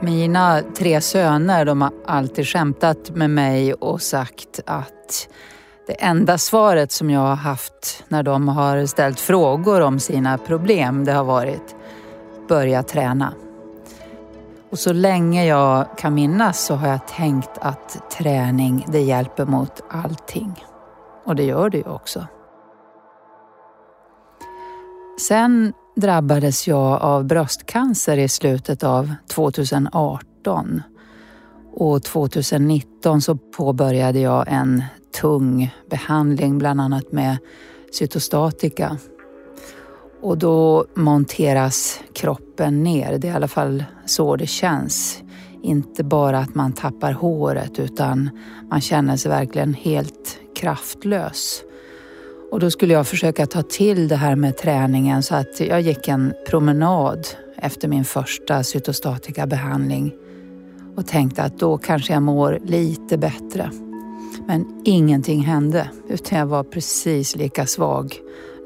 Mina tre söner de har alltid skämtat med mig och sagt att det enda svaret som jag har haft när de har ställt frågor om sina problem det har varit börja träna. Och så länge jag kan minnas så har jag tänkt att träning det hjälper mot allting. Och det gör det ju också. Sen drabbades jag av bröstcancer i slutet av 2018. Och 2019 så påbörjade jag en tung behandling, bland annat med cytostatika. Och då monteras kroppen ner. Det är i alla fall så det känns. Inte bara att man tappar håret utan man känner sig verkligen helt kraftlös. Och då skulle jag försöka ta till det här med träningen så att jag gick en promenad efter min första cytostatika behandling och tänkte att då kanske jag mår lite bättre. Men ingenting hände utan jag var precis lika svag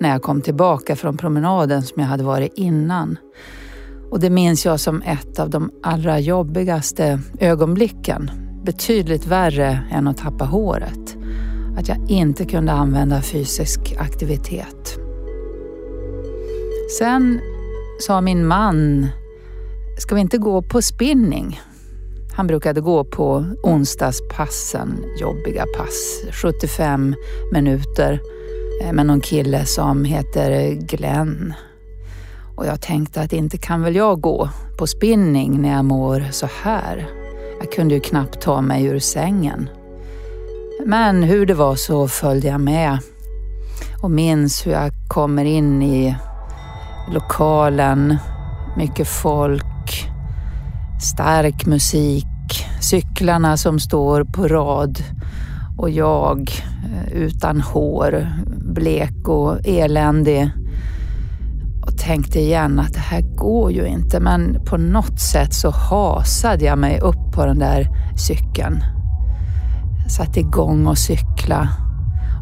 när jag kom tillbaka från promenaden som jag hade varit innan. Och det minns jag som ett av de allra jobbigaste ögonblicken. Betydligt värre än att tappa håret att jag inte kunde använda fysisk aktivitet. Sen sa min man, ska vi inte gå på spinning? Han brukade gå på onsdagspassen, jobbiga pass, 75 minuter eh, med någon kille som heter Glenn. Och jag tänkte att inte kan väl jag gå på spinning när jag mår så här. Jag kunde ju knappt ta mig ur sängen. Men hur det var så följde jag med och minns hur jag kommer in i lokalen, mycket folk, stark musik, cyklarna som står på rad och jag eh, utan hår, blek och eländig. Och tänkte igen att det här går ju inte men på något sätt så hasade jag mig upp på den där cykeln satte igång och cykla.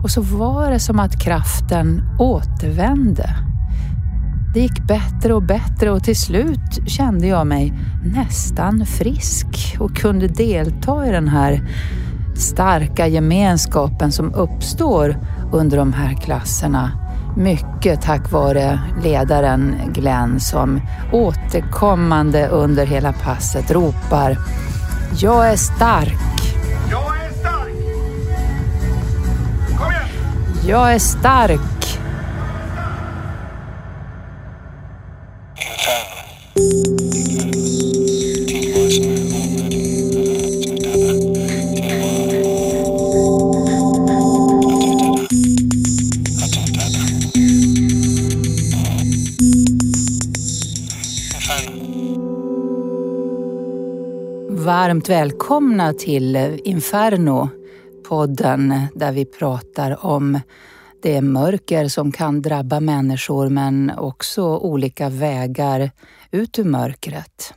Och så var det som att kraften återvände. Det gick bättre och bättre och till slut kände jag mig nästan frisk och kunde delta i den här starka gemenskapen som uppstår under de här klasserna. Mycket tack vare ledaren Glenn som återkommande under hela passet ropar Jag är stark! Jag är stark. Varmt välkomna till Inferno podden där vi pratar om det mörker som kan drabba människor men också olika vägar ut ur mörkret.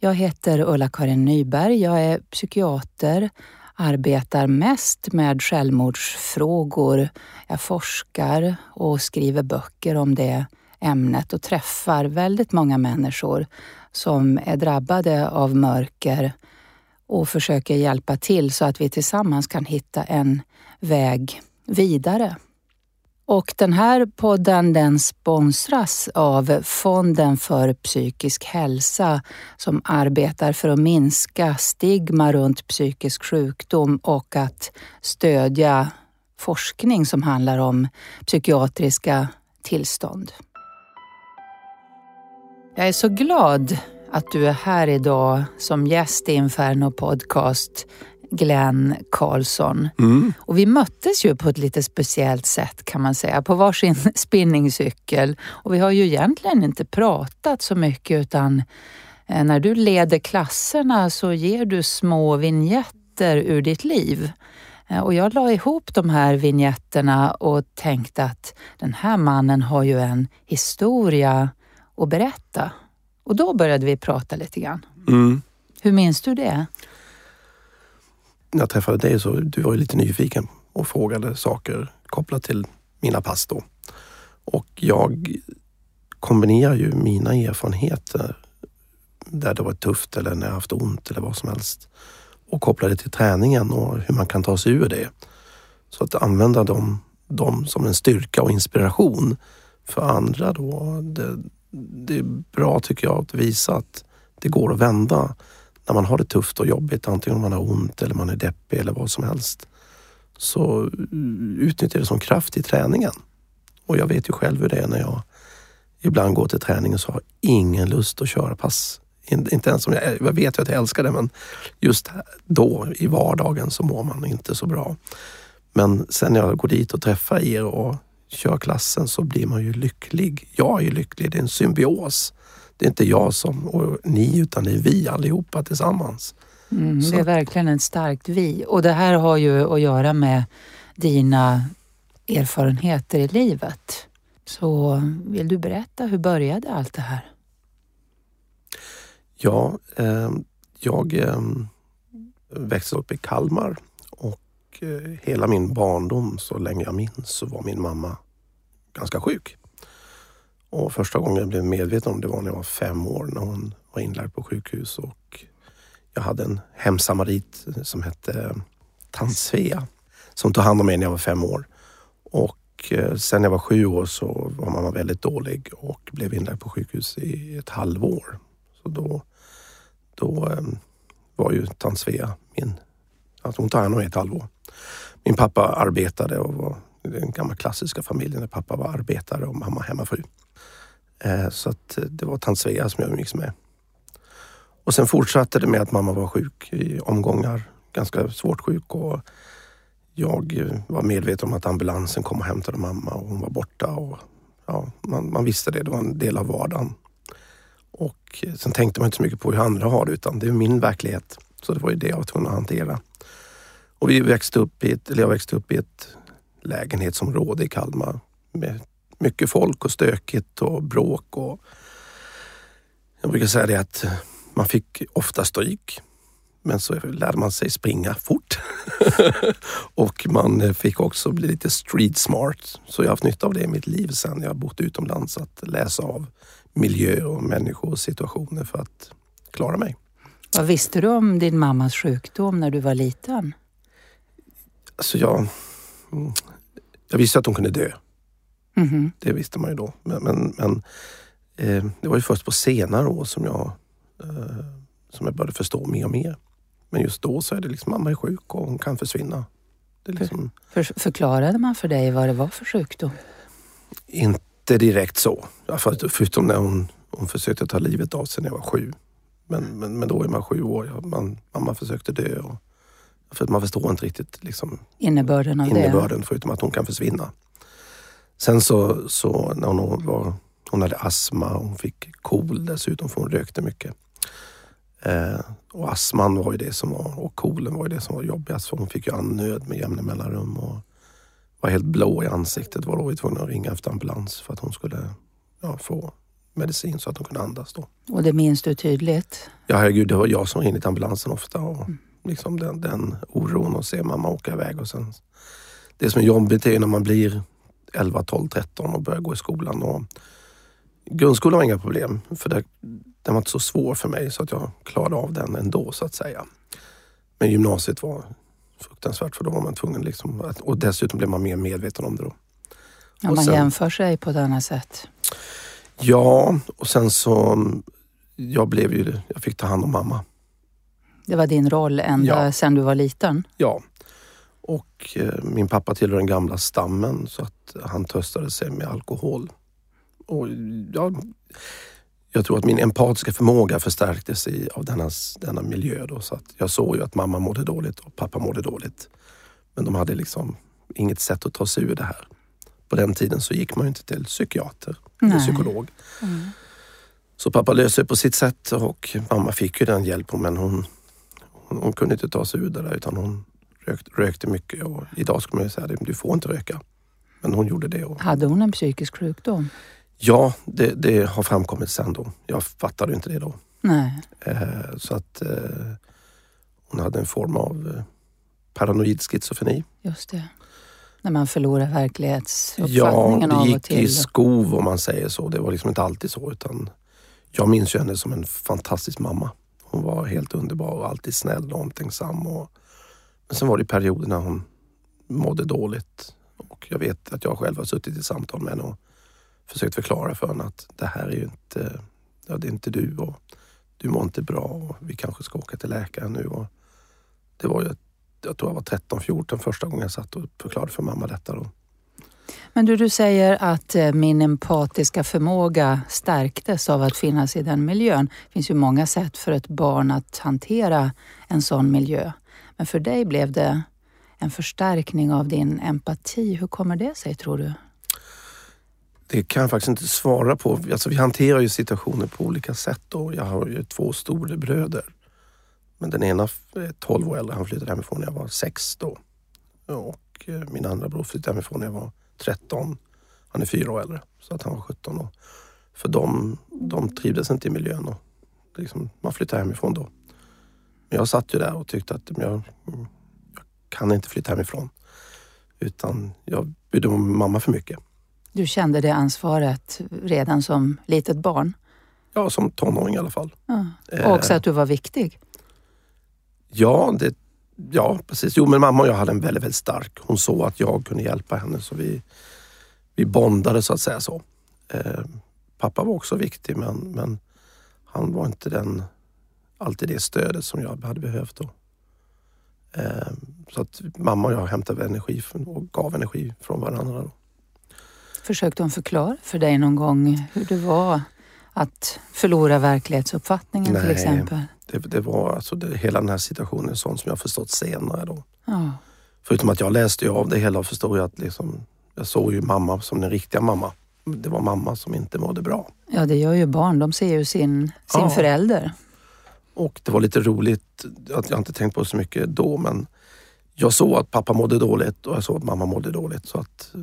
Jag heter Ulla-Karin Nyberg. Jag är psykiater, arbetar mest med självmordsfrågor. Jag forskar och skriver böcker om det ämnet och träffar väldigt många människor som är drabbade av mörker och försöker hjälpa till så att vi tillsammans kan hitta en väg vidare. Och den här podden den sponsras av Fonden för psykisk hälsa som arbetar för att minska stigma runt psykisk sjukdom och att stödja forskning som handlar om psykiatriska tillstånd. Jag är så glad att du är här idag som gäst i Inferno Podcast, Glenn Karlsson. Mm. Och vi möttes ju på ett lite speciellt sätt kan man säga, på varsin spinningcykel. Och vi har ju egentligen inte pratat så mycket utan eh, när du leder klasserna så ger du små vignetter ur ditt liv. Eh, och jag la ihop de här vignetterna och tänkte att den här mannen har ju en historia att berätta. Och då började vi prata lite grann. Mm. Hur minns du det? När jag träffade dig så du var lite nyfiken och frågade saker kopplat till mina pass då. Och jag kombinerar ju mina erfarenheter där det var tufft eller när jag haft ont eller vad som helst. Och koppla det till träningen och hur man kan ta sig ur det. Så att använda dem, dem som en styrka och inspiration för andra då. Det, det är bra tycker jag att visa att det går att vända när man har det tufft och jobbigt, antingen om man har ont eller man är deppig eller vad som helst. Så eh, utnyttja det som kraft i träningen. Och jag vet ju själv hur det är när jag ibland går till träningen så har jag ingen lust att köra pass. Inte ens om jag, jag vet ju att jag älskar det men just då i vardagen så mår man inte så bra. Men sen när jag går dit och träffar er och kör klassen så blir man ju lycklig. Jag är ju lycklig, det är en symbios. Det är inte jag som och ni utan det är vi allihopa tillsammans. Mm, det är verkligen ett starkt vi. Och det här har ju att göra med dina erfarenheter i livet. Så vill du berätta, hur började allt det här? Ja, eh, jag eh, växte upp i Kalmar och eh, hela min barndom, så länge jag minns, så var min mamma ganska sjuk. Och första gången jag blev medveten om det var när jag var fem år när hon var inlagd på sjukhus och jag hade en hemsamarit som hette eh, tant Svea som tog hand om mig när jag var fem år. Och eh, sen jag var sju år så var mamma väldigt dålig och blev inlagd på sjukhus i ett halvår. Så då, då var ju tant Svea min... Alltså hon tog hand om mig i ett halvår. Min pappa arbetade och var den gamla klassiska familjen där pappa var arbetare och mamma hemmafru. Eh, så att eh, det var tant Svea som jag umgicks med. Och sen fortsatte det med att mamma var sjuk i omgångar. Ganska svårt sjuk och jag eh, var medveten om att ambulansen kom och hämtade mamma och hon var borta. Och, ja, man, man visste det, det var en del av vardagen. Och sen tänkte man inte så mycket på hur andra har det utan det är min verklighet. Så det var ju det jag var tvungen att hantera. Och vi växte upp i ett, eller jag växte upp i ett lägenhetsområde i Kalmar med mycket folk och stökigt och bråk. Och jag brukar säga det att man fick ofta stryk. Men så lärde man sig springa fort. och man fick också bli lite street smart. Så jag har haft nytta av det i mitt liv sen jag bott utomlands. Att läsa av miljö och människor och situationer för att klara mig. Vad visste du om din mammas sjukdom när du var liten? Alltså jag, mm, jag visste att hon kunde dö. Mm -hmm. Det visste man ju då. Men, men, men eh, det var ju först på senare år som jag, eh, som jag började förstå mer och mer. Men just då så är det liksom, mamma är sjuk och hon kan försvinna. Det liksom... för, för, förklarade man för dig vad det var för sjukdom? Inte direkt så. Förutom när hon, hon försökte ta livet av sig när jag var sju. Men, men, men då är man sju år. Man, mamma försökte dö. Och, för att man förstår inte riktigt liksom, innebörden av innebörden, det. Förutom att hon kan försvinna. Sen så, så när hon var hon hade astma, hon fick KOL dessutom för hon rökte mycket. Eh, och astman var ju det som var, och kolen var ju det som var jobbigast för hon fick ju andnöd med jämna mellanrum och var helt blå i ansiktet. Var då vi tvungna att ringa efter ambulans för att hon skulle ja, få medicin så att hon kunde andas då. Och det minns du tydligt? Ja herregud, det var jag som ringde till ambulansen ofta och mm. Liksom den, den oron att se mamma åka iväg och sen det som är jobbigt är när man blir 11, 12, 13 och börjar gå i skolan och Grundskolan var inga problem, för det, den var inte så svår för mig så att jag klarade av den ändå så att säga. Men gymnasiet var fruktansvärt för då var man tvungen liksom att, och dessutom blev man mer medveten om det då. Ja, man sen, jämför sig på ett annat sätt. Ja, och sen så jag blev ju, jag fick ta hand om mamma. Det var din roll ända ja. sedan du var liten? Ja. Och eh, min pappa tillhör den gamla stammen så att han tröstade sig med alkohol och ja, jag tror att min empatiska förmåga förstärktes i, av denna, denna miljö. Då, så att jag såg ju att mamma mådde dåligt och pappa mådde dåligt. Men de hade liksom inget sätt att ta sig ur det här. På den tiden så gick man ju inte till psykiater eller psykolog. Mm. Så pappa löste det på sitt sätt och mamma fick ju den hjälpen men hon, hon, hon, kunde inte ta sig ur det där utan hon rökte, rökte mycket och idag skulle man ju säga att du får inte röka. Men hon gjorde det. Och... Hade hon en psykisk sjukdom? Ja, det, det, har framkommit sen då. Jag fattade inte det då. Nej. Eh, så att eh, hon hade en form av eh, paranoid schizofreni. Just det. När man förlorar verklighetsuppfattningen av och till. Ja, det gick i skov om man säger så. Det var liksom inte alltid så utan jag minns ju henne som en fantastisk mamma. Hon var helt underbar och alltid snäll och omtänksam. Och, men sen var det perioder när hon mådde dåligt. Och jag vet att jag själv har suttit i samtal med henne och försökt förklara för henne att det här är ju inte, ja, det är inte du och du mår inte bra och vi kanske ska åka till läkaren nu. Och det var ju, jag tror jag var 13-14 första gången jag satt och förklarade för mamma detta. Då. Men du, du säger att eh, min empatiska förmåga stärktes av att finnas i den miljön. Det finns ju många sätt för ett barn att hantera en sån miljö. Men för dig blev det en förstärkning av din empati. Hur kommer det sig tror du? Det kan jag faktiskt inte svara på. Alltså, vi hanterar ju situationer på olika sätt. Då. Jag har ju två storebröder. Men den ena är 12 år äldre. Han flyttade hemifrån när jag var sex då. Och eh, min andra bror flyttade hemifrån när jag var 13. Han är fyra år äldre, så att han var 17. Och för dem, de trivdes inte i miljön. Och liksom, man flyttade hemifrån då. Men jag satt ju där och tyckte att jag, jag kan inte flytta hemifrån. Utan jag brydde mig om mamma för mycket. Du kände det ansvaret redan som litet barn? Ja, som tonåring i alla fall. Ja. Och också att du var viktig? Ja, det, ja, precis. Jo, men mamma och jag hade en väldigt, väldigt stark. Hon såg att jag kunde hjälpa henne så vi, vi bondade så att säga så. Eh, pappa var också viktig men, men han var inte den, alltid det stödet som jag hade behövt då. Eh, så att mamma och jag hämtade energi och gav energi från varandra. Då. Försökte hon förklara för dig någon gång hur det var att förlora verklighetsuppfattningen Nej, till exempel? Det, det var alltså det, hela den här situationen sån som jag förstått senare då. Ja. Förutom att jag läste ju av det hela och förstod att liksom, jag såg ju mamma som den riktiga mamma. Det var mamma som inte mådde bra. Ja, det gör ju barn. De ser ju sin, sin Ja. förälder. Och det var lite roligt, att jag inte tänkt på så mycket då, men jag såg att pappa mådde dåligt och jag såg att mamma mådde dåligt. Så att eh,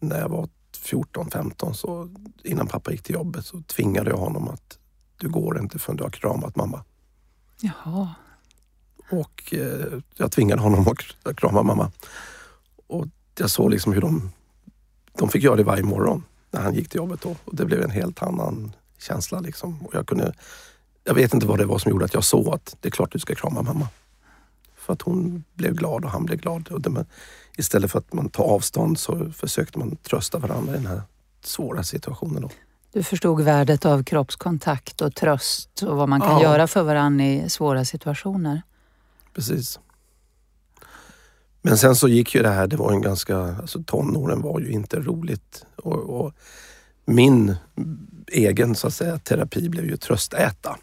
när jag var 14-15, så innan pappa gick till jobbet, så tvingade jag honom att du går inte förrän du har kramat mamma. Jaha. Och eh, jag tvingade honom att krama mamma. Och jag såg liksom hur de, de fick göra det varje morgon när han gick till jobbet då. Och det blev en helt annan känsla liksom. Och jag kunde, jag vet inte vad det var som gjorde att jag såg att det är klart du ska krama mamma. För att hon blev glad och han blev glad. Och det, men istället för att man tar avstånd så försökte man trösta varandra i den här svåra situationen. Då. Du förstod värdet av kroppskontakt och tröst och vad man kan Ja. göra för varandra i svåra situationer. Precis. Men sen så gick ju det här, det var en ganska, alltså tonåren var ju inte roligt. Och, och min egen så att säga terapi blev ju tröstäta.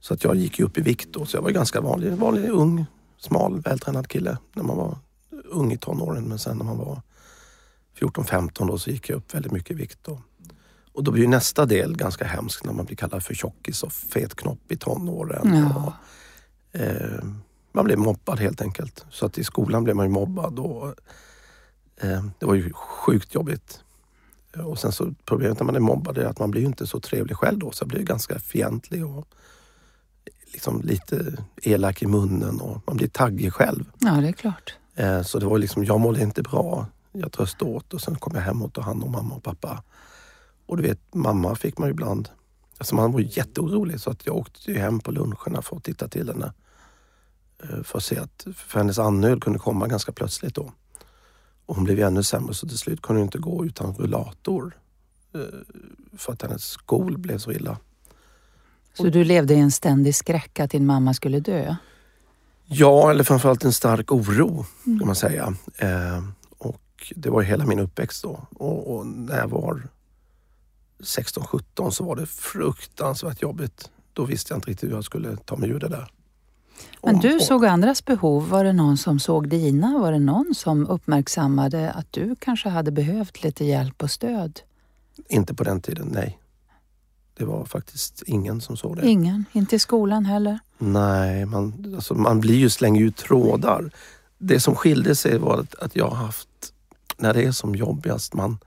Så att jag gick ju upp i vikt då, så jag var ganska vanlig, vanlig ung, smal, vältränad kille när man var ung i tonåren. Men sen när man var 14-15 då så gick jag upp väldigt mycket i vikt. Då. Och då blir ju nästa del ganska hemsk när man blir kallad för tjockis och fetknopp i tonåren. Ja. Och, Eh, man blev mobbad helt enkelt. Så att i skolan blev man ju mobbad och eh, det var ju sjukt jobbigt. Och sen så problemet när man är mobbad är att man blir ju inte så trevlig själv då. Så jag blev ganska fientlig och liksom lite elak i munnen och man blir taggig själv. Ja, det är klart. Eh, så det var liksom, jag mådde inte bra. Jag tröstade åt och sen kom jag hem och tog hand om mamma och pappa. Och du vet, mamma fick man ju ibland... Alltså man var ju jätteorolig så att jag åkte ju hem på luncherna för att titta till henne. Eh, för att se att, för hennes andnöd kunde komma ganska plötsligt då. Och hon blev ju ännu sämre så till slut kunde hon inte gå utan rullator. Eh, för att hennes skol blev så illa. Så du levde i en ständig skräck att din mamma skulle dö? Ja, eller framförallt en stark oro kan man säga. Eh, och det var hela min uppväxt då. Och, och när jag var 16-17 så var det fruktansvärt jobbigt. Då visste jag inte riktigt hur jag skulle ta mig ur det där. Men du såg andras behov. Var det någon som såg dina? Var det någon som uppmärksammade att du kanske hade behövt lite hjälp och stöd? Inte på den tiden, nej. Det var faktiskt ingen som såg det. Ingen? Inte i skolan heller? Nej, man, alltså man blir ju slänger ut trådar. Det som skilde sig var att, att jag har haft, när det är som jobbigast, man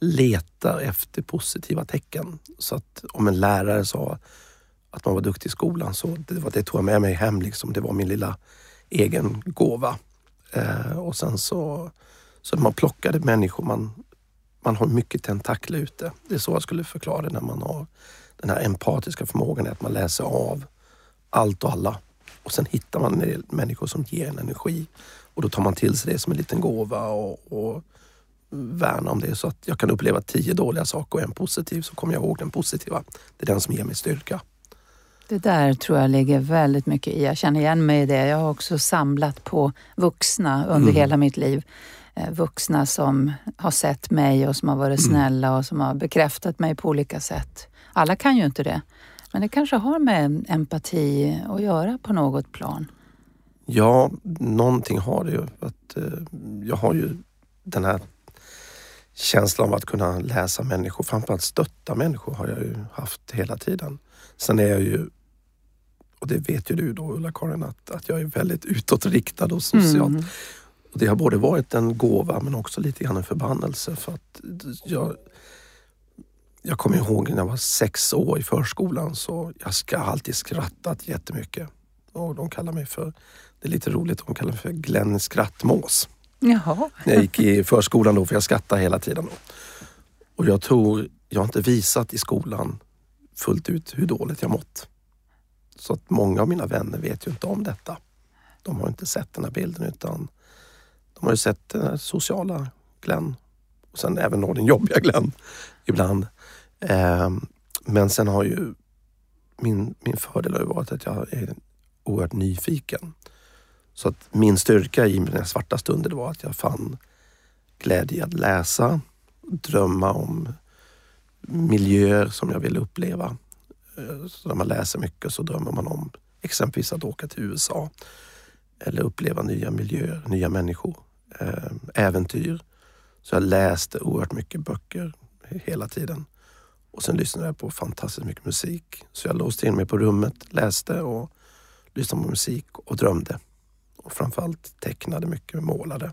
letar efter positiva tecken. Så att om en lärare sa att man var duktig i skolan så det, var, det tog jag med mig hem. Liksom. Det var min lilla egen gåva. Eh, och sen så, så man plockade människor, man, man har mycket tentakler ute. Det är så jag skulle förklara det när man har den här empatiska förmågan att man läser av allt och alla. Och sen hittar man en del människor som ger en energi. Och då tar man till sig det som en liten gåva och, och värnar om det. Så att jag kan uppleva tio dåliga saker och en positiv så kommer jag ihåg den positiva. Det är den som ger mig styrka. Det där tror jag ligger väldigt mycket i. Jag känner igen mig i det. Jag har också samlat på vuxna under mm. hela mitt liv. Eh, vuxna som har sett mig och som har varit mm. snälla och som har bekräftat mig på olika sätt. Alla kan ju inte det. Men det kanske har med empati att göra på något plan. Ja, någonting har det ju. Att, eh, jag har ju den här känslan av att kunna läsa människor, framförallt stötta människor har jag ju haft hela tiden. Sen är jag ju, och det vet ju du då Ulla-Karin, att, att jag är väldigt utåtriktad och social. Mm. Och det har både varit en gåva men också lite grann en förbannelse för att jag jag kommer ihåg när jag var sex år i förskolan så jag ska alltid skrattat jättemycket. Och de kallar mig för, det är lite roligt, de kallar mig för Glenn Skrattmås. Jaha. När jag gick i förskolan då, för jag skrattade hela tiden. Då. Och jag tror, jag har inte visat i skolan fullt ut hur dåligt jag mått. Så att många av mina vänner vet ju inte om detta. De har inte sett den här bilden utan man har ju sett den sociala Glenn och sen även då den jobbiga Glenn ibland. Eh, men sen har ju min, min fördel har ju varit att jag är oerhört nyfiken. Så att min styrka i mina svarta stunder var att jag fann glädje i att läsa, drömma om miljöer som jag ville uppleva. Eh, så när man läser mycket så drömmer man om exempelvis att åka till USA eller uppleva nya miljöer, nya människor, äventyr. Så jag läste oerhört mycket böcker hela tiden. Och sen lyssnade jag på fantastiskt mycket musik. Så jag låste in mig på rummet, läste och lyssnade på musik och drömde. Och framförallt tecknade mycket, målade.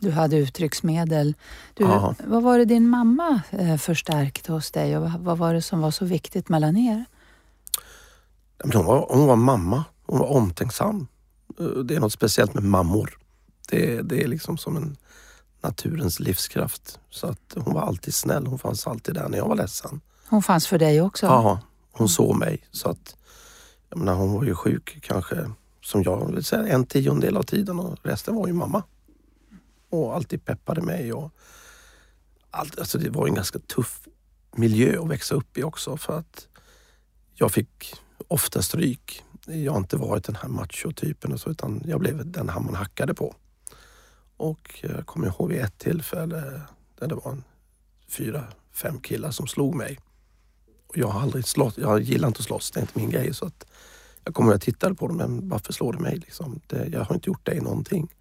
Du hade uttrycksmedel. Du, vad var det din mamma eh, förstärkte hos dig och vad var det som var så viktigt mellan er? Hon var, hon var mamma. Hon var omtänksam. Eh, det är något speciellt med mammor. Det, det är liksom som en naturens livskraft. Så att hon var alltid snäll. Hon fanns alltid där när jag var ledsen. Hon fanns för dig också? Ja, hon såg mig. Så att, jag menar, hon var ju sjuk kanske, som jag vill säga, en tiondel av tiden och resten var ju mamma. Och alltid peppade mig. Och allt, alltså det var en ganska tuff miljö att växa upp i också för att jag fick ofta stryk. Jag har inte varit den här machotypen och så, utan jag blev den man hackade på. Och jag kommer ihåg vid ett tillfälle där det var en fyra, fem killar som slog mig. Och jag har aldrig slått, jag gillar inte att slåss, det är inte min grej. Så att jag kommer att jag tittade på dem, men varför slår du mig? Liksom? Det, jag har inte gjort dig någonting.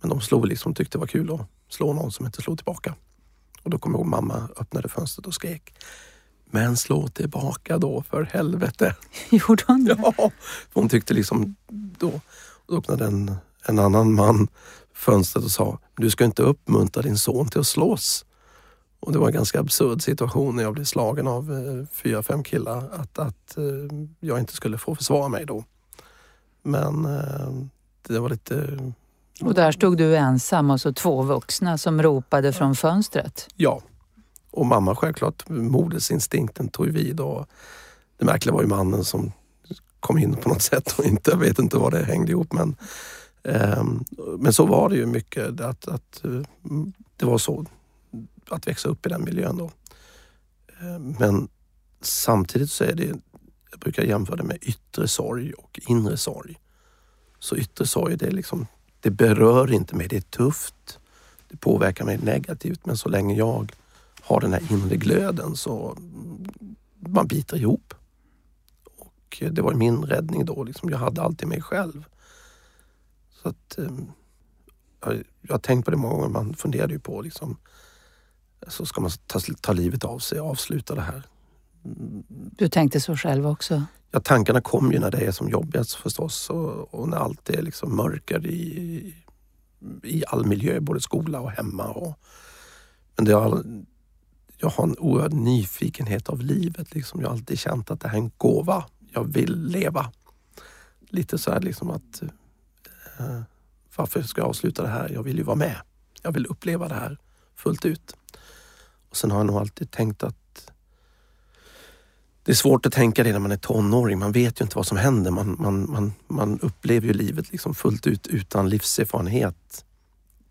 Men de slog liksom, tyckte det var kul att slå någon som inte slog tillbaka. Och då kommer jag ihåg mamma öppnade fönstret och skrek men slå tillbaka då för helvete. Gjorde hon det? Ja, hon tyckte liksom då. då öppnade en, en annan man fönstret och sa, du ska inte uppmuntra din son till att slåss. Och det var en ganska absurd situation när jag blev slagen av eh, fyra, fem killar att, att eh, jag inte skulle få försvara mig då. Men eh, det var lite... Och där stod du ensam och så två vuxna som ropade från fönstret? Ja. Och mamma självklart, modersinstinkten tog vid och det märkliga var ju mannen som kom in på något sätt och inte, jag vet inte vad det hängde ihop men Ehm, men så var det ju mycket. Att, att, eh, det var så att växa upp i den miljön då. Ehm, men samtidigt så är det, jag brukar jämföra det med yttre sorg och inre sorg. Så yttre sorg, det, är liksom, det berör inte mig. Det är tufft. Det påverkar mig negativt. Men så länge jag har den här inre glöden så man biter ihop. Och det var min räddning då. Liksom. Jag hade alltid mig själv. Så att, ehm, jag, jag har tänkt på det många gånger. Man funderade ju på liksom, så ska man ta, ta livet av sig och avsluta det här. Du tänkte så själv också? Ja, tankarna kommer ju när det är som jobbigast förstås och, och när allt är liksom mörker i, i all miljö, både skola och hemma. Och, men det har, jag har en oerhörd nyfikenhet av livet. Liksom. Jag har alltid känt att det här är en gåva. Jag vill leva. Lite så här liksom att Eh, varför ska jag avsluta det här? Jag vill ju vara med. Jag vill uppleva det här fullt ut. Och sen har jag nog alltid tänkt att det är svårt att tänka det när man är tonåring. Man vet ju inte vad som händer. Man, man, man, man upplever ju livet liksom fullt ut utan livserfarenhet.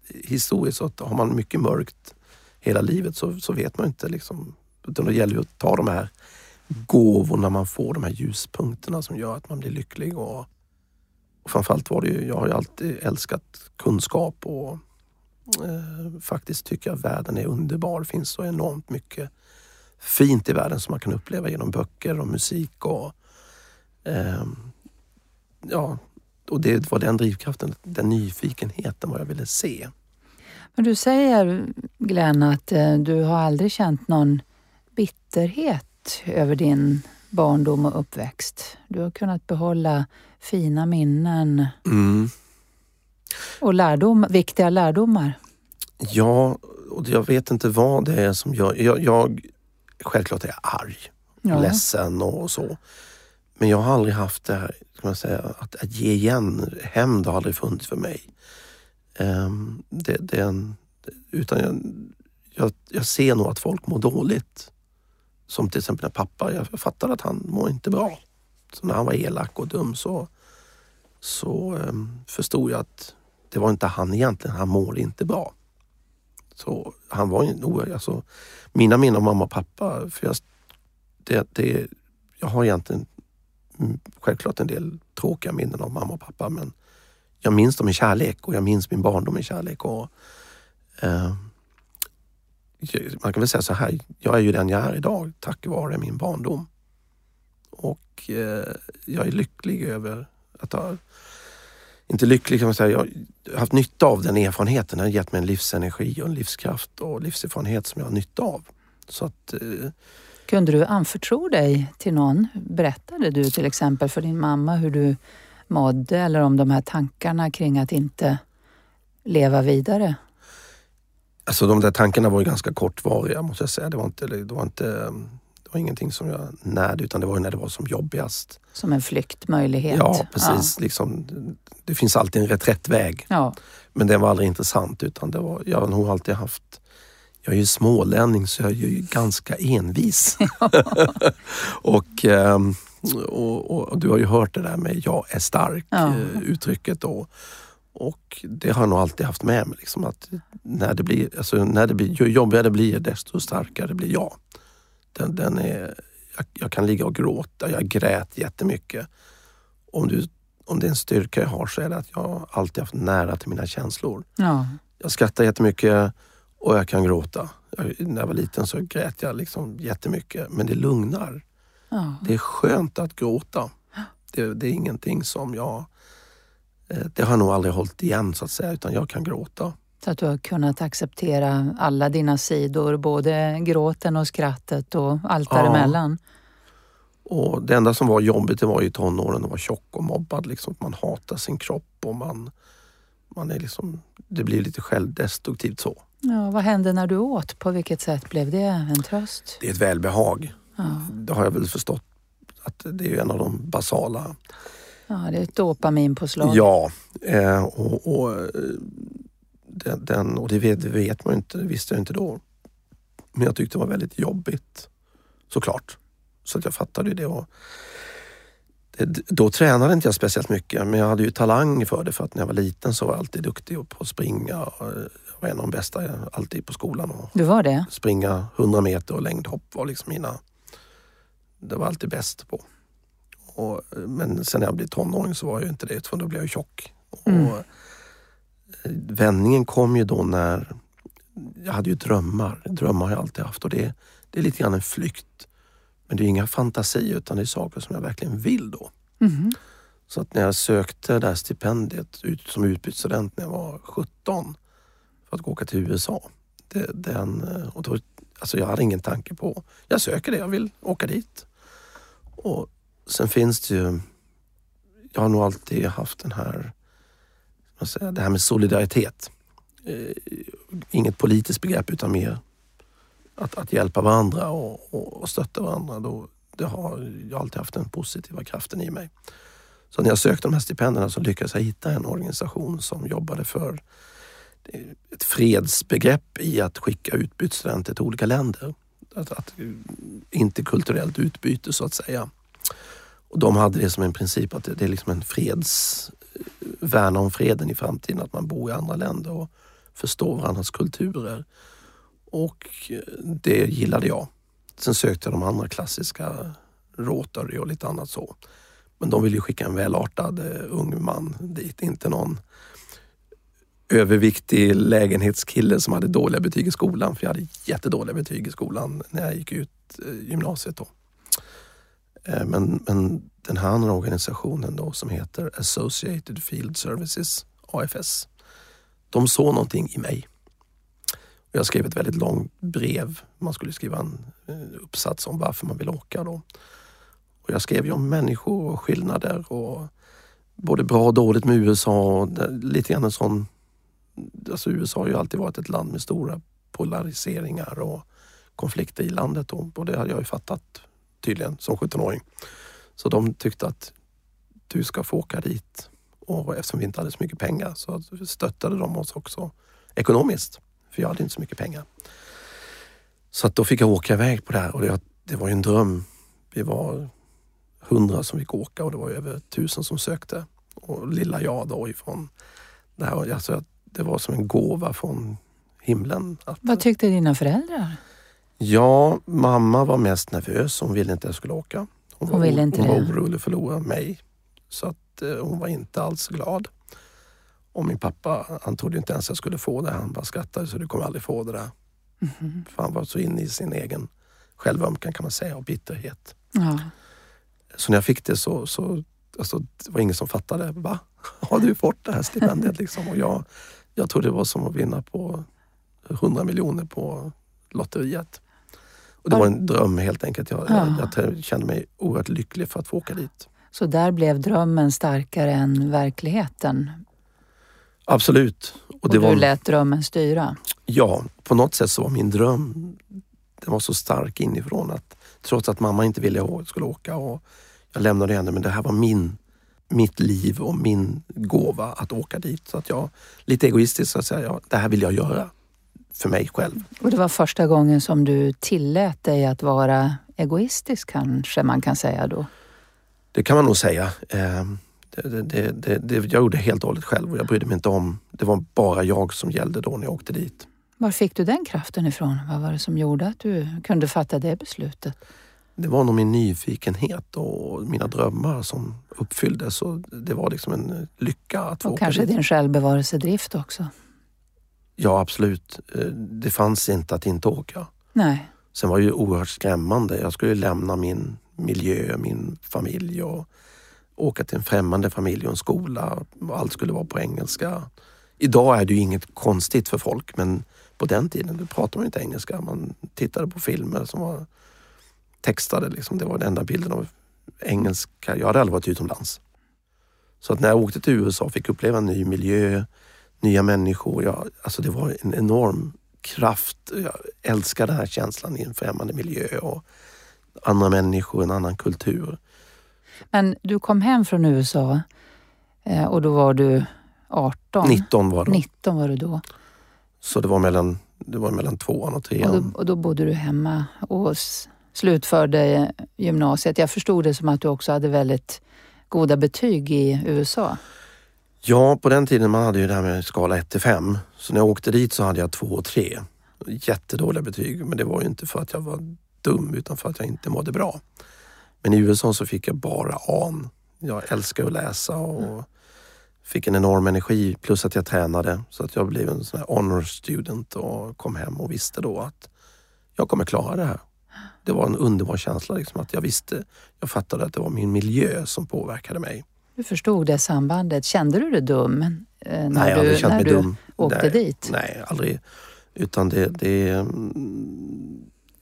Historiskt så har man mycket mörkt hela livet så, så vet man inte. Liksom. Utan det gäller ju att ta de här gåvorna man får, de här ljuspunkterna som gör att man blir lycklig. Och framförallt var det ju, jag har ju alltid älskat kunskap och eh, faktiskt tycker jag världen är underbar. Det finns så enormt mycket fint i världen som man kan uppleva genom böcker och musik. och eh, ja, och det var den drivkraften, den nyfikenheten vad jag ville se. Men du säger Glenn att eh, du har aldrig känt någon bitterhet över din barndom och uppväxt. Du har kunnat behålla fina minnen Mm. och lärdom, viktiga lärdomar. Ja, och jag vet inte vad det är som gör... Jag, jag, självklart är jag arg, Ja. ledsen och så. Men jag har aldrig haft det här, ska man säga, att, att ge igen. Hämnd har aldrig funnits för mig. Ehm, det, det är en, utan jag, jag, jag ser nog att folk mår dåligt. Som till exempel när pappa, jag fattade att han mår inte bra. Så när han var elak och dum så, så ehm, förstod jag att det var inte han egentligen, han mår inte bra. Så han var ju alltså, mina minnen av mamma och pappa, för jag, det, det, jag har egentligen mm, självklart en del tråkiga minnen av mamma och pappa men jag minns dem i kärlek och jag minns min barndom i kärlek. Och, eh, man kan väl säga så här, jag är ju den jag är idag tack vare min barndom. Och eh, jag är lycklig över att ha inte lycklig kan man säga, jag har haft nytta av den erfarenheten. Den har gett mig en livsenergi och en livskraft och livserfarenhet som jag har nytta av. Så att, eh, Kunde du anförtro dig till någon? Berättade du till exempel för din mamma hur du mådde eller om de här tankarna kring att inte leva vidare? Alltså de där tankarna var ju ganska kortvariga måste jag säga. Det var, inte, det var, inte, det var ingenting som jag närde utan det var när det var som jobbigast. Som en flyktmöjlighet? Ja precis. Liksom, det finns alltid en reträttväg. Ja. Men den var aldrig intressant utan det var, jag har nog alltid haft jag är ju smålänning så jag är ju ganska envis. och, ehm, och, och, och du har ju hört det där med jag är stark Ja. eh, uttrycket då. Och det har jag nog alltid haft med mig. Liksom, att när det blir, alltså, när det blir, ju jobbigare det blir desto starkare blir jag. Den, den är, jag, jag kan ligga och gråta, jag grät jättemycket. Om, du, om det är en styrka jag har så är det att jag alltid haft nära till mina känslor. ja. Jag skrattar jättemycket och jag kan gråta. Jag, när jag var liten så grät jag liksom jättemycket men det lugnar. ja. Det är skönt att gråta. Det, det är ingenting som jag... eh, Det har jag nog aldrig hållit igen så att säga utan jag kan gråta. Så att du har kunnat acceptera alla dina sidor, både gråten och skrattet och allt Ja. däremellan. Och det enda som var jobbigt det var ju tonåren att vara tjock och mobbad. Liksom. Man hatar sin kropp och man, man är liksom, det blir lite självdestruktivt så. Ja, vad hände när du åt? På vilket sätt blev det en tröst? Det är ett välbehag. Ja, Det har jag väl förstått att det är en av de basala ja det är ett dopaminpåslag. Ja, eh, och, och, eh, den, och det vet, vet man inte, visste jag inte då. Men jag tyckte det var väldigt jobbigt, såklart. Så att jag fattade det. Och det då tränade inte jag speciellt mycket, men jag hade ju talang för det. För att när jag var liten så var jag alltid duktig på att springa. Och Jag var en av de bästa alltid på skolan. Och Du var det? springa 100 meter och längdhopp var liksom mina... Det var alltid bäst på. Och, men sen när jag blev tonåring så var jag inte det, för då blev jag tjock. Mm. Och, vändningen kom ju då när... Jag hade ju drömmar. Drömmar har jag alltid haft och det, det är lite grann en flykt. Men det är inga fantasier utan det är saker som jag verkligen vill då. Mhm. Så att när jag sökte det här stipendiet ut, som utbytesstudent när jag var 17 för att gå åka till USA. Det, den, och då, alltså jag hade ingen tanke på, jag söker det, jag vill åka dit. Och sen finns det ju, jag har nog alltid haft den här, vad säger, det här med solidaritet. Eh, inget politiskt begrepp utan mer att, att hjälpa varandra och, och, och stötta varandra. Då, det har jag alltid haft den positiva kraften i mig. Så när jag sökte de här stipendierna så lyckades jag hitta en organisation som jobbade för ett fredsbegrepp i att skicka utbytesstudenter till olika länder. Att, att, eh, interkulturellt utbyte så att säga. Och de hade det som en princip att det, det är liksom en freds... Värna om freden i framtiden, att man bor i andra länder och förstår varandras kulturer. Och eh, det gillade jag. Sen sökte jag de andra klassiska Rotary och lite annat så. Men de ville ju skicka en välartad eh, ung man dit, inte någon överviktig lägenhetskille som hade dåliga betyg i skolan. För jag hade jättedåliga betyg i skolan när jag gick ut eh, gymnasiet. Då. Eh, men, men den här andra organisationen då som heter Associated Field Services, AFS, de såg någonting i mig. Jag skrev ett väldigt långt brev. Man skulle skriva en eh, uppsats om varför man vill åka. Då. Och jag skrev ju om människor och skillnader och både bra och dåligt med USA. Och lite grann en sån... Alltså USA har ju alltid varit ett land med stora polariseringar och konflikter i landet och det hade jag ju fattat tydligen som 17-åring. Så de tyckte att du ska få åka dit och eftersom vi inte hade så mycket pengar så stöttade de oss också ekonomiskt. För jag hade inte så mycket pengar. Så att då fick jag åka iväg på det här och det, det var ju en dröm. Vi var hundra som fick åka och det var över tusen som sökte. Och lilla jag då ifrån det här. Alltså, det var som en gåva från himlen. Att, Vad tyckte dina föräldrar? Ja, mamma var mest nervös. Hon ville inte att jag skulle åka. Hon, hon, var, ville inte hon var orolig att förlora mig. Så att eh, hon var inte alls glad. Och min pappa, han trodde inte ens att jag skulle få det. Han bara skrattade så du kommer aldrig få det där. Mm -hmm. För han var så inne i sin egen självömkan kan man säga och bitterhet. Ja. Så när jag fick det så, så alltså, det var ingen som fattade. Va? Har du fått det här stipendiet? Liksom? Och jag, jag trodde det var som att vinna på 100 miljoner på lotteriet. Och det var en dröm helt enkelt. Jag, ja. jag, jag kände mig oerhört lycklig för att få åka dit. Så där blev drömmen starkare än verkligheten? Absolut. Och, och du var, lät drömmen styra? Ja, på något sätt så var min dröm den var så stark inifrån att trots att mamma inte ville att jag skulle åka och jag lämnade henne, men det här var min, mitt liv och min gåva att åka dit. Så att jag, lite egoistiskt, så att säga, ja, det här vill jag göra för mig själv. Och det var första gången som du tillät dig att vara egoistisk kanske man kan säga då? Det kan man nog säga. Ehm, det, det, det, det, jag gjorde helt och hållet själv och jag brydde mig inte om... Det var bara jag som gällde då när jag åkte dit. Var fick du den kraften ifrån? Vad var det som gjorde att du kunde fatta det beslutet? det var nog min nyfikenhet och mina drömmar som uppfylldes. Och det var liksom en lycka att få Och kanske dit. din självbevarelsedrift också? Ja, absolut. Eh, det fanns inte att inte åka. Nej. Sen var det ju oerhört skrämmande. Jag skulle lämna min miljö, min familj och åka till en främmande familj och en skola. Allt skulle vara på engelska. Idag är det ju inget konstigt för folk men på den tiden då pratade man inte engelska. Man tittade på filmer som var textade. Liksom. Det var den enda bilden av engelska. Jag hade aldrig varit utomlands. Så att när jag åkte till USA och fick uppleva en ny miljö, nya människor. Jag, alltså det var en enorm kraft. Jag älskar den här känslan i en främmande miljö och andra människor, en annan kultur. Men du kom hem från USA eh, och då var du 18? 19 var det. 19 var du då. Så det var mellan, det var mellan tvåan och trean. Och då, och då bodde du hemma hos slutförde gymnasiet. Jag förstod det som att du också hade väldigt goda betyg i USA. Ja, på den tiden man hade ju det här med skala 1 till 5. Så när jag åkte dit så hade jag 2 och 3. Jättedåliga betyg, men det var ju inte för att jag var dum utan för att jag inte mådde bra. Men i USA så fick jag bara A. Jag älskar att läsa och fick en enorm energi plus att jag tränade så att jag blev en sån här honor student och kom hem och visste då att jag kommer klara det här det var en underbar känsla. Liksom, att jag visste, jag fattade att det var min miljö som påverkade mig. Du förstod det sambandet. Kände du dig dum eh, när nej, jag du, när du dum. åkte nej, dit? Nej, aldrig. Utan det, det...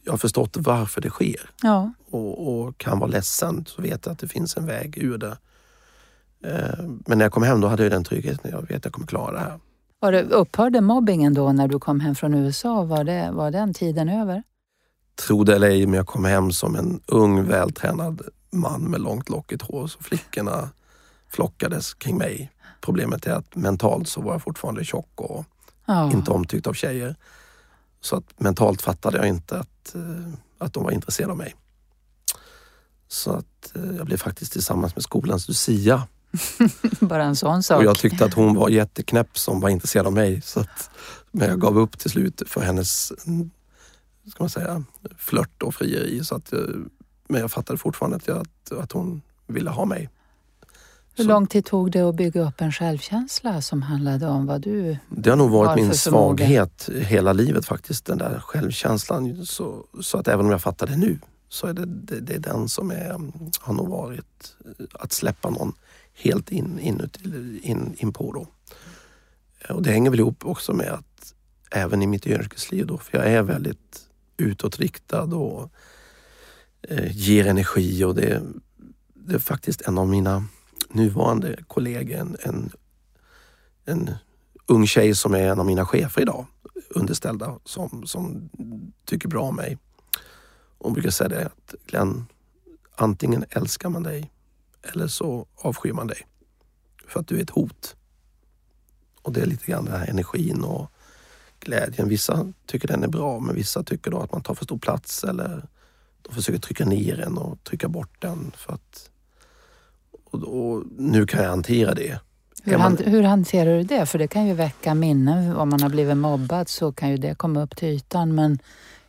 Jag har förstått varför det sker. Ja. Och, och, kan vara ledsen så vet jag att det finns en väg ur det. Eh, men när jag kom hem då hade jag den tryggheten. Jag vet att jag kommer klara det här. Var det, upphörde mobbingen då när du kom hem från USA? Var, det, var den tiden över? Tro det eller ej, men jag kom hem som en ung vältränad man med långt lockigt hår. Så flickorna flockades kring mig. Problemet är att mentalt så var jag fortfarande tjock och ja. inte omtyckt av tjejer. Så att mentalt fattade jag inte att att, eh, att de var intresserade av mig. Så att eh, jag blev faktiskt tillsammans med skolans Lucia. Bara en sån sak. Och jag tyckte att hon var jätteknäpp som var intresserad av mig. Så att, men jag gav upp till slut för hennes mm, ska man säga, flört och frieri. Så att, eh, men jag fattade fortfarande att, jag, att, att hon ville ha mig. Hur Så- lång tid tog det att bygga upp en självkänsla som handlade om vad du... Det har nog varit Varför min förmåga? svaghet hela livet faktiskt, den där självkänslan. Så, så att även om jag fattar det nu så är det, det, det är den som är, har nog varit eh, att släppa någon helt in, inuti, in, in på då. Och det hänger väl ihop också med att även i mitt yrkesliv då, för jag är väldigt utåtriktad och eh, ger energi och det, det är faktiskt en av mina nuvarande kollegor, en, en, en ung tjej som är en av mina chefer idag, underställda, som, som tycker bra om mig. Hon brukar säga det att Glenn, antingen älskar man dig eller så avskyr man dig. För att du är ett hot. Och det är lite grann den här energin och glädjen. Vissa tycker den är bra men vissa tycker då att man tar för stor plats eller de försöker trycka ner en och trycka bort den. För att, och, och nu kan jag hantera det. Hur, man- hur hanterar du det? För det kan ju väcka minnen. Om man har blivit mobbad så kan ju det komma upp till ytan. Men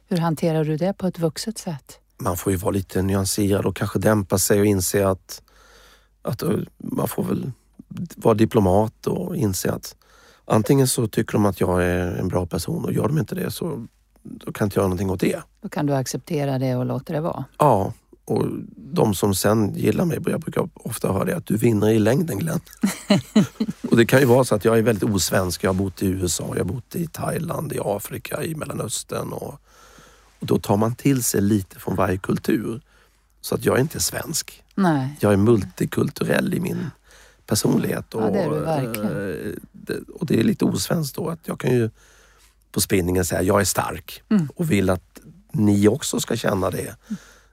hur hanterar du det på ett vuxet sätt? man får ju vara lite nyanserad och kanske dämpa sig och inse att, att eh, man får väl vara diplomat och inse att antingen så tycker de att jag är en bra person och gör de inte det så då kan jag inte göra någonting åt det. Då kan du acceptera det och låta det vara. Ja, och de som sen gillar mig, jag brukar ofta höra det att du vinner i längden Glenn. och det kan ju vara så att jag är väldigt osvensk. Jag har bott i USA, jag har bott i Thailand, i Afrika, i Mellanöstern och, och då tar man till sig lite från varje kultur. Så att jag är inte svensk. Nej. Jag är multikulturell i min personlighet. Och, Ja, det är du verkligen. eh, och det är lite osvenskt då att jag kan ju på spinningen säga jag är stark Mm. och vill att ni också ska känna det.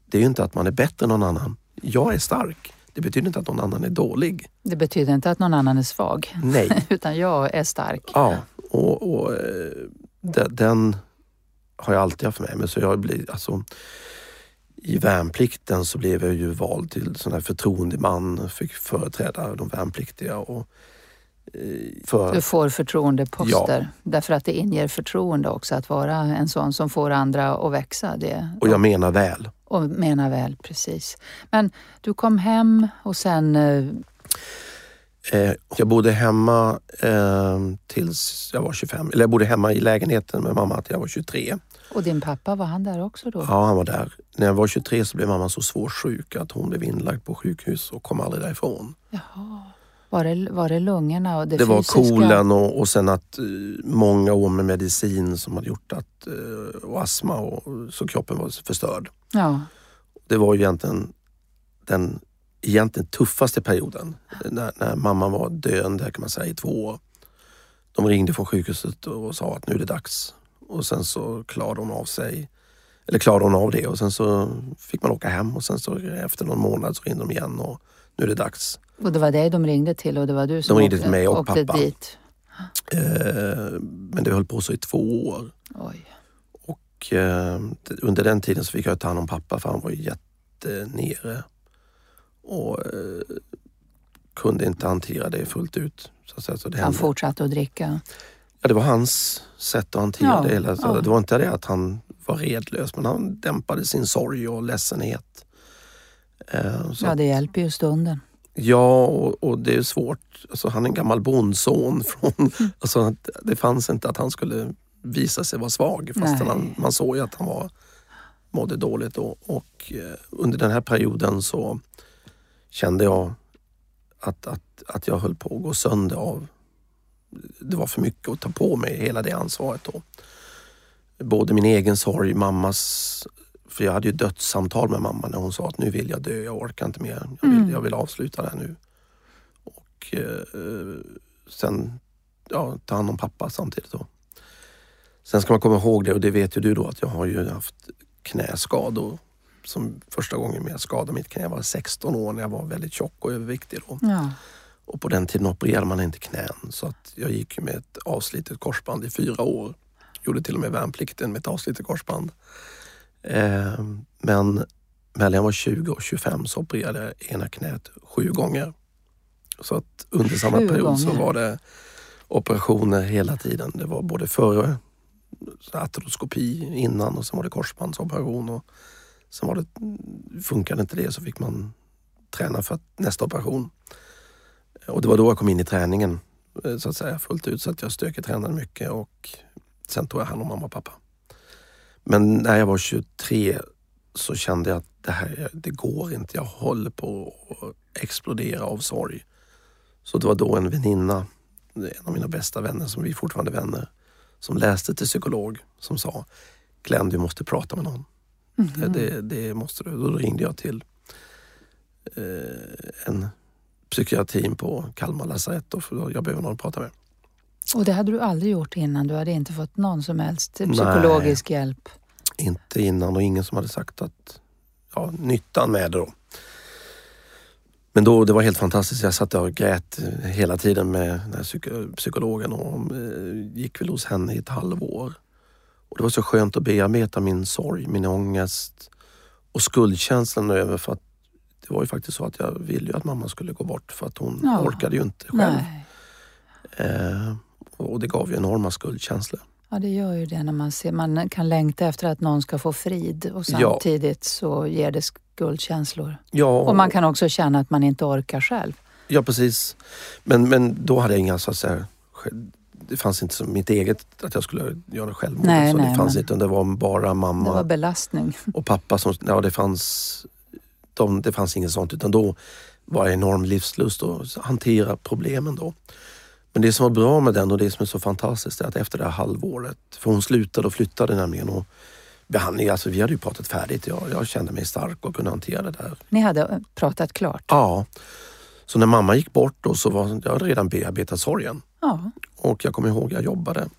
Det är ju inte att man är bättre än någon annan. Jag är stark. Det betyder inte att någon annan är dålig. Det betyder inte att någon annan är svag. Nej. Utan jag är stark. Ja, och, och eh, de- den har jag alltid haft med mig. Så jag blir, alltså, I värnplikten så blev jag ju vald till sån här förtroendeman, fick företräda de värnpliktiga. Och, eh, för, Du får förtroendeposter. Därför att det inger förtroende också att vara en sån som får andra att växa. Det, och jag menar väl. Och menar väl, precis. Men du kom hem och sen... eh, Eh, jag bodde hemma eh, tills jag var 25. Eller jag bodde hemma i lägenheten med mamma till jag var 23. Och din pappa, var han där också då? Ja, han var där. När jag var 23 så blev mamma så svårt sjuk att hon blev inlagd på sjukhus och kom aldrig därifrån. Jaha. Var det, var det lungorna och det, Det var fysiska? kolen och, och sen att eh, många år med medicin som hade gjort att, eh, och astma och så kroppen var förstörd. Ja. Det var ju egentligen den egentligen tuffaste perioden när, när mamma var döende kan man säga i två år. De ringde från sjukhuset och sa att nu är det dags och sen så klarade hon av sig. Eller klarade hon av det och sen så fick man åka hem och sen så efter någon månad så ringde de igen och nu är det dags. Och det var dig de ringde till och det var du som De ringde till mig och åkte pappa. dit? Eh, men det höll på så i två år. Oj. Och eh, under den tiden så fick jag ta hand om pappa för han var ju jättenere. Och eh, kunde inte hantera det fullt ut. Så att säga, så det, Han hände. fortsatte att dricka? ja, det var hans sätt att hantera Ja, det hela. Så ja. Det var inte det att han var redlös men han dämpade sin sorg och ledsenhet. Eh, så Ja, det hjälper ju stunden. Ja, och, och det är svårt. Alltså, han är en gammal bondson. Från, alltså, det fanns inte att han skulle visa sig vara svag fast han, man såg ju att han var, mådde dåligt. Då. Och eh, under den här perioden så kände jag att, att, att jag höll på att gå sönder av... Det var för mycket att ta på mig, hela det ansvaret. Då. Både min egen sorg, mammas... För jag hade ju dödssamtal med mamma när hon sa att nu vill jag dö, jag orkar inte mer. Jag vill, Mm. jag vill avsluta det här nu. Och eh, sen ja, ta hand om pappa samtidigt. Då. Sen ska man komma ihåg det, och det vet ju du då, att jag har ju haft knäskador. Som första gången jag skadade mitt knä var 16 år när jag var väldigt tjock och överviktig. Då. Ja. Och på den tiden opererade man inte knän så att jag gick med ett avslitet korsband i fyra år. Gjorde till och med värnplikten med ett avslitet korsband. Eh, men mellan jag var 20 och 25 så opererade jag ena knät sju gånger. Så att under samma Sju period så gånger. var det operationer hela tiden. Det var både före artroskopi innan och sen var det korsbandsoperation. Och sen var det, funkade inte det så fick man träna för att, nästa operation. Och det var då jag kom in i träningen eh, så att säga fullt ut så att jag styrketränade mycket och sen tog jag hand om mamma och pappa. Men när jag var 23 så kände jag att det här det går inte. Jag håller på att explodera av sorg. Så det var då en väninna, en av mina bästa vänner som vi fortfarande är vänner, som läste till psykolog som sa Glenn du måste prata med någon. Det, det, det måste du. Då ringde jag till eh, en psykiatrin på Kalmar lasarett och jag behöver någon att prata med. Och det hade du aldrig gjort innan? Du hade inte fått någon som helst psykologisk hjälp? Inte innan och ingen som hade sagt att ja, nyttan med det då. Men då, det var helt fantastiskt. Jag satt och grät hela tiden med den här psyk- psykologen och eh, gick väl hos henne i ett halvår. Och det var så skönt att bearbeta min sorg, min ångest och skuldkänslan över för att det var ju faktiskt så att jag ville ju att mamma skulle gå bort för att hon Ja. orkade ju inte själv. Nej. Eh, och det gav ju enorma skuldkänslor. Ja, det gör ju det när man ser. Man kan längta efter att någon ska få frid och Ja. samtidigt så ger det skuldkänslor. Ja, Och man kan också känna att man inte orkar själv. Ja precis. Men, men då hade jag inga så att säga, det fanns inte som mitt eget att jag skulle göra självmord. Nej, så nej, det fanns inte. utan Det var bara Det mamma var belastning. och pappa som, ja det fanns, de, det fanns inget sånt utan då var det enorm livslust att hantera problemen då. Men det som var bra med den och det som är så fantastiskt är att efter det här halvåret, för hon slutade och flyttade nämligen och behandling, alltså vi hade ju pratat färdigt. Jag, jag kände mig stark och kunde hantera det där. Ni hade pratat klart? Ja. Så när mamma gick bort då så var jag hade redan bearbetat sorgen. Ja. Och jag kommer ihåg, jag jobbade.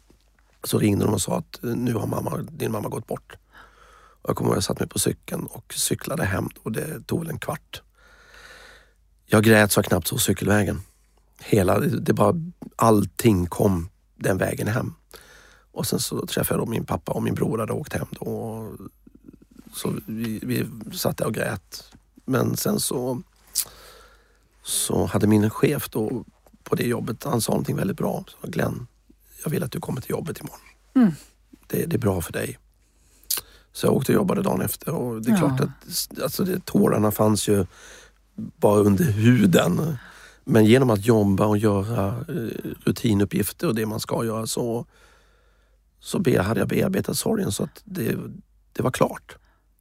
Så ringde de och sa att eh, nu har mamma, din mamma gått bort. Och jag kommer ihåg, jag satt mig på cykeln och cyklade hem och det tog väl en kvart. Jag grät så jag knappt såg cykelvägen. Hela, det bara, allting kom den vägen hem. Och sen så träffade jag min pappa och min bror hade åkt hem då. Och Så vi, vi satt där och grät. Men sen så, så hade min chef då på det jobbet, han sa någonting väldigt bra. Så, Glenn, jag vill att du kommer till jobbet imorgon. Mm. Det, det är bra för dig. Så jag åkte och jobbade dagen efter och det är Ja. klart att alltså det, tårarna fanns ju bara under huden. Men genom att jobba och göra eh, rutinuppgifter och det man ska göra så, så hade jag bearbetat sorgen så att det, det var klart.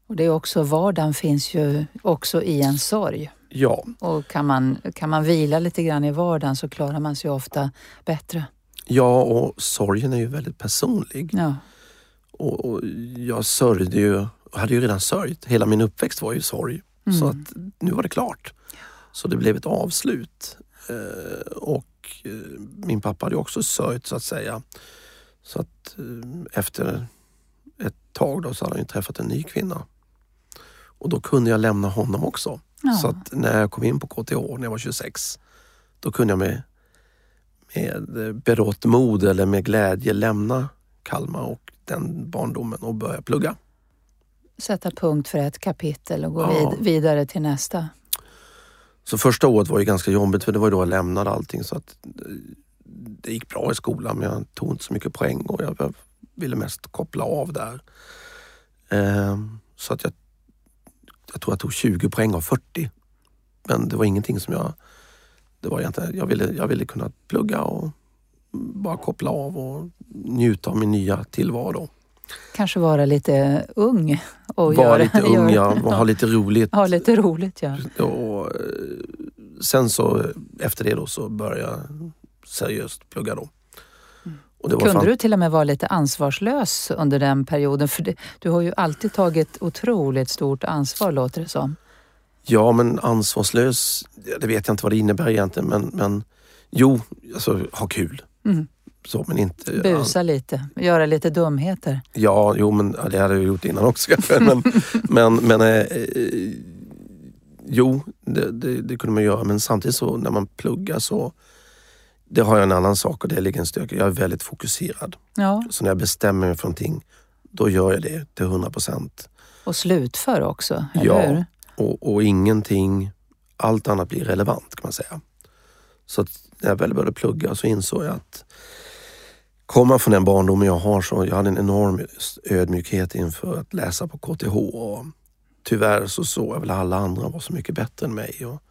Och det är också, vardagen finns ju också i en sorg. Ja, Och kan man, kan man vila lite grann i vardagen så klarar man sig ofta bättre. ja och sorgen är ju väldigt personlig. Ja. Och, och jag sörjde ju, hade ju redan sörjt. Hela min uppväxt var ju sorg. Mm. Så att nu var det klart. Så det blev ett avslut. Eh, och eh, min pappa hade också sörjt så att säga. Så att eh, efter ett tag då så hade han ju träffat en ny kvinna. Och då kunde jag lämna honom också. Ja. Så att när jag kom in på KTH när jag var 26, då kunde jag med, med berått mod eller med glädje lämna Kalmar och den barndomen och börja plugga. Sätta punkt för ett kapitel och gå Ja. vid, vidare till nästa. Så första året var ju ganska jobbigt för det var ju då jag lämnade allting så att eh, det gick bra i skolan men jag tog inte så mycket poäng och jag ville mest koppla av där. Ehm, Så att jag, jag tror jag tog 20 poäng av 40. Men det var ingenting som jag... Det var egentligen, jag, ville, jag ville kunna plugga och bara koppla av och njuta av min nya tillvaro. Kanske vara lite ung och Vara göra, lite göra- ung, ja, och ha lite roligt. Ha lite roligt, ja. Och, eh, sen så efter det då så började jag seriöst plugga då. Var Kunde fan- du till och med vara lite ansvarslös under den perioden? För det, du har ju alltid tagit otroligt stort ansvar låter det som. Ja men ansvarslös, det vet jag inte vad det innebär egentligen men, men jo, alltså ha kul. Mm. Så men inte... Busa lite, göra lite dumheter. Ja, jo men det hade jag gjort innan också kanske. Men, men, men eh, eh, jo, det, det, det kunde man göra. Men samtidigt så när man pluggar så det har jag en annan sak och det ligger en styrka. Jag är väldigt fokuserad. Ja, Så när jag bestämmer mig för någonting, då gör jag det till 100 procent. Och slutför också, eller Ja. hur? Och, och ingenting, allt annat blir relevant kan man säga. Så när jag väl började plugga så insåg jag att kommer man från den barndomen jag har så jag hade en enorm ödmjukhet inför att läsa på KTH. Och tyvärr så såg jag väl alla andra var så mycket bättre än mig. Och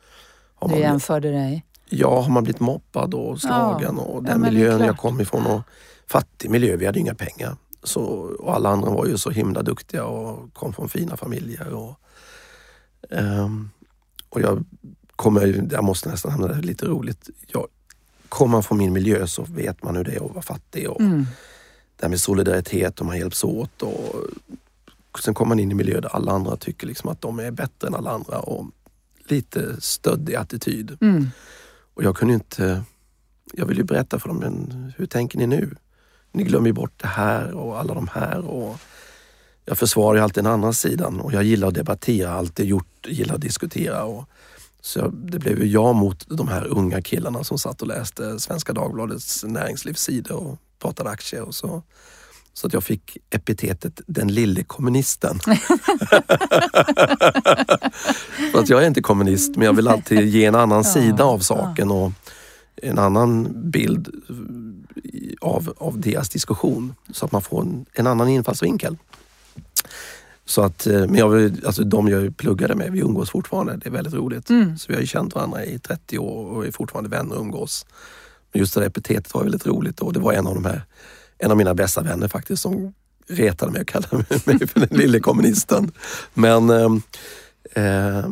har Du man, jämförde dig. ja, har man blivit mobbad och slagen och ja, den men det är miljön jag kom ifrån och fattig miljö, vi hade inga pengar. Så, och alla andra var ju så himla duktiga och kom från fina familjer. Och, ehm, och jag kommer, jag måste nästan hamna lite roligt. Jag, kommer man från min miljö så vet man hur det är att vara fattig. Och Mm. Det här med solidaritet och man hjälps åt. Och, sen kommer man in i miljöer där alla andra tycker liksom att de är bättre än alla andra och lite stöddig attityd. Mm. Och jag kunde inte... Jag vill ju berätta för dem, men hur tänker ni nu? Ni glömmer ju bort det här och alla de här. Och jag försvarar ju alltid den andra sidan och jag gillar att debattera, alltid gjort, gillar att diskutera. Och, så det blev ju jag mot de här unga killarna som satt och läste Svenska Dagbladets näringslivssidor och pratade aktier. Och så, så att jag fick epitetet den lille kommunisten. För att jag är inte kommunist men jag vill alltid ge en annan sida av saken och en annan bild av, av deras diskussion så att man får en, en annan infallsvinkel. Så att, eh, men jag, alltså de jag pluggade med, vi umgås fortfarande. Det är väldigt roligt. Mm. Så vi har ju känt varandra i 30 år och är fortfarande vänner och umgås. Men just det där epitetet var väldigt roligt och det var en av de här, en av mina bästa vänner faktiskt som retade mig och kallade mig för den lille kommunisten. Men eh, eh,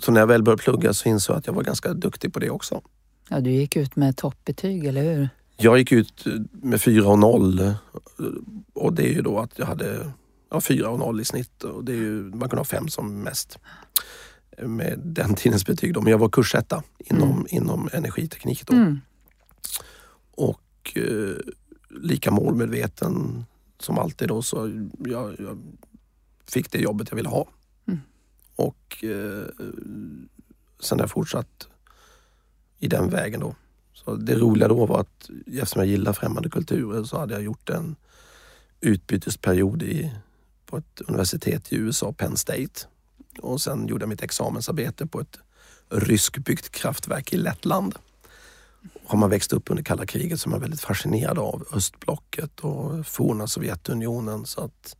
så när jag väl började plugga så insåg jag att jag var ganska duktig på det också. Ja, du gick ut med toppbetyg, eller hur? Jag gick ut med 4 och 0 och det är ju då att jag hade ja, 4 och 0 i snitt och det är ju, man kan ha fem som mest med den tidens betyg. Då. Men jag var kursetta inom, Mm. inom energiteknik då. Mm. och eh, lika målmedveten som alltid då så jag, jag fick det jobbet jag ville ha. Mm. Och eh, sen har jag fortsatt i den vägen då. Så det roliga då var att eftersom jag gillar främmande kulturer så hade jag gjort en utbytesperiod i, på ett universitet i USA, Penn State. Och sen gjorde jag mitt examensarbete på ett ryskbyggt kraftverk i Lettland har man växt upp under kalla kriget så är man väldigt fascinerad av östblocket och forna Sovjetunionen. Så att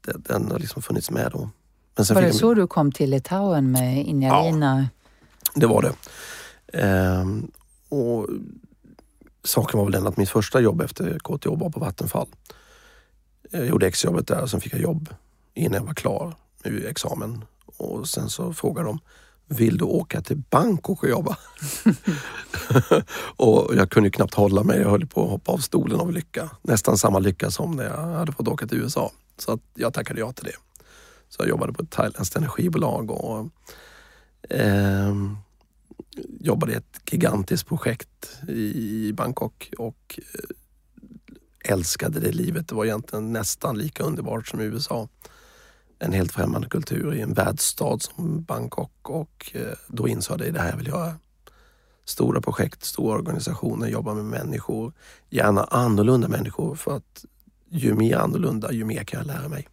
det, den har liksom funnits med då. Var det jag, så du kom till Litauen med Injalina? det var det. Ehm, och saken var väl den att mitt första jobb efter KTH var på Vattenfall. Jag gjorde exjobbet där och sen fick jag jobb innan jag var klar med examen. Och sen så frågade de, vill du åka till Bangkok och jobba? och jag kunde ju knappt hålla mig. Jag höll på att hoppa av stolen av lycka. Nästan samma lycka som när jag hade fått åka till USA. Så att jag tackade ja till det. Så jag jobbade på ett thailändskt energibolag och eh, jobbade i ett gigantiskt projekt i Bangkok och eh, älskade det livet. Det var egentligen nästan lika underbart som i USA. En helt främmande kultur i en världsstad som Bangkok och eh, då insåg jag det är det här jag vill göra. Stora projekt, stora organisationer, jobba med människor. Gärna annorlunda människor för att ju mer annorlunda ju mer kan jag lära mig.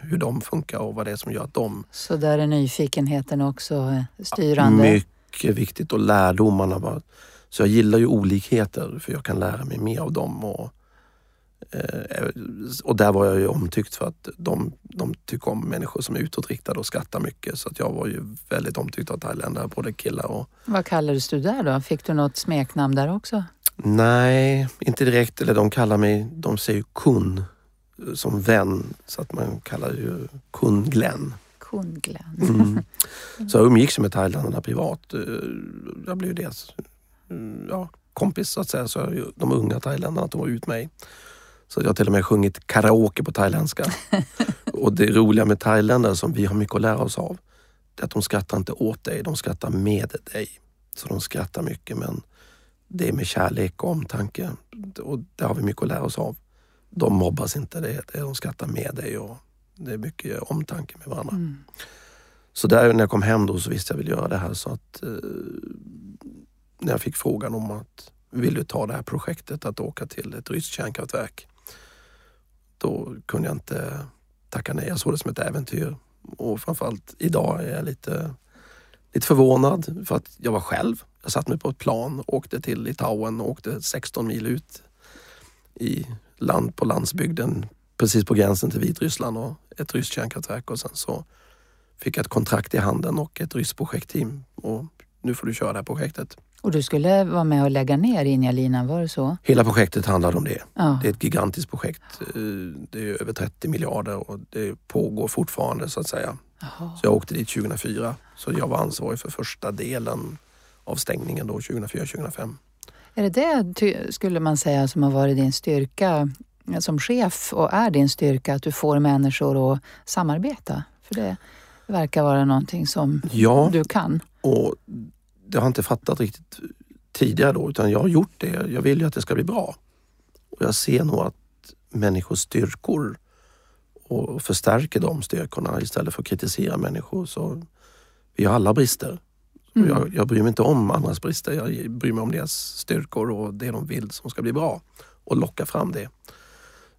Hur de funkar och vad det är som gör att de Så där är nyfikenheten också eh, styrande? mycket viktigt och lärdomarna. Var, så jag gillar ju olikheter för jag kan lära mig mer av dem. Och, och där var jag ju omtyckt för att de, de tycker om människor som är utåtriktade och skrattar mycket. Så att jag var ju väldigt omtyckt av thailändare, både killar och... Vad kallades du där då? Fick du något smeknamn där också? Nej, inte direkt. Eller de kallar mig, de säger kun eh, som vän. Så att man kallar ju kun Glenn. Kunglen. Mm. Så jag umgicks med thailändarna privat. Eh, Jag blev deras mm, ja, kompis så att säga. Så de unga thailändarna tog ut mig. Så jag har till och med sjungit karaoke på thailändska. och det roliga med thailändare som vi har mycket att lära oss av, det är att de skrattar inte åt dig, de skrattar med dig. Så de skrattar mycket men det är med kärlek och omtanke. Och det har vi mycket att lära oss av. De mobbas inte, det är, de skrattar med dig och det är mycket omtanke med varandra. Mm. Så där när jag kom hem då så visste jag vill göra det här så att eh, när jag fick frågan om att vill du ta det här projektet att åka till ett ryskt kärnkraftverk? Då kunde jag inte tacka nej. Jag såg det som ett äventyr. Och framförallt idag är jag lite, lite förvånad för att jag var själv. Jag satt mig på ett plan, åkte till Litauen och åkte 16 mil ut i land på landsbygden precis på gränsen till Vitryssland och ett ryskt kärnkraftverk och sen så fick jag ett kontrakt i handen och ett ryskt projektteam och nu får du köra det här projektet. Och du skulle vara med och lägga ner Injalina, var det så? Hela projektet handlar om det. Ja. Det är ett gigantiskt projekt. Eh, Det är över 30 miljarder och det pågår fortfarande så att säga. Jaha. Så jag åkte dit 2004. Så jag var ansvarig för första delen av stängningen då 2004-2005. Är det det, skulle man säga, som har varit din styrka som chef och är din styrka, att du får människor att samarbeta? För det verkar vara någonting som Ja, du kan. och det har jag inte fattat riktigt tidigare då utan jag har gjort det. Jag vill ju att det ska bli bra. Och jag ser nog att människors styrkor och förstärker de styrkorna istället för att kritisera människor. Så vi har alla brister. Mm. Jag, jag bryr mig inte om andras brister. Jag bryr mig om deras styrkor och det de vill som ska bli bra och locka fram det.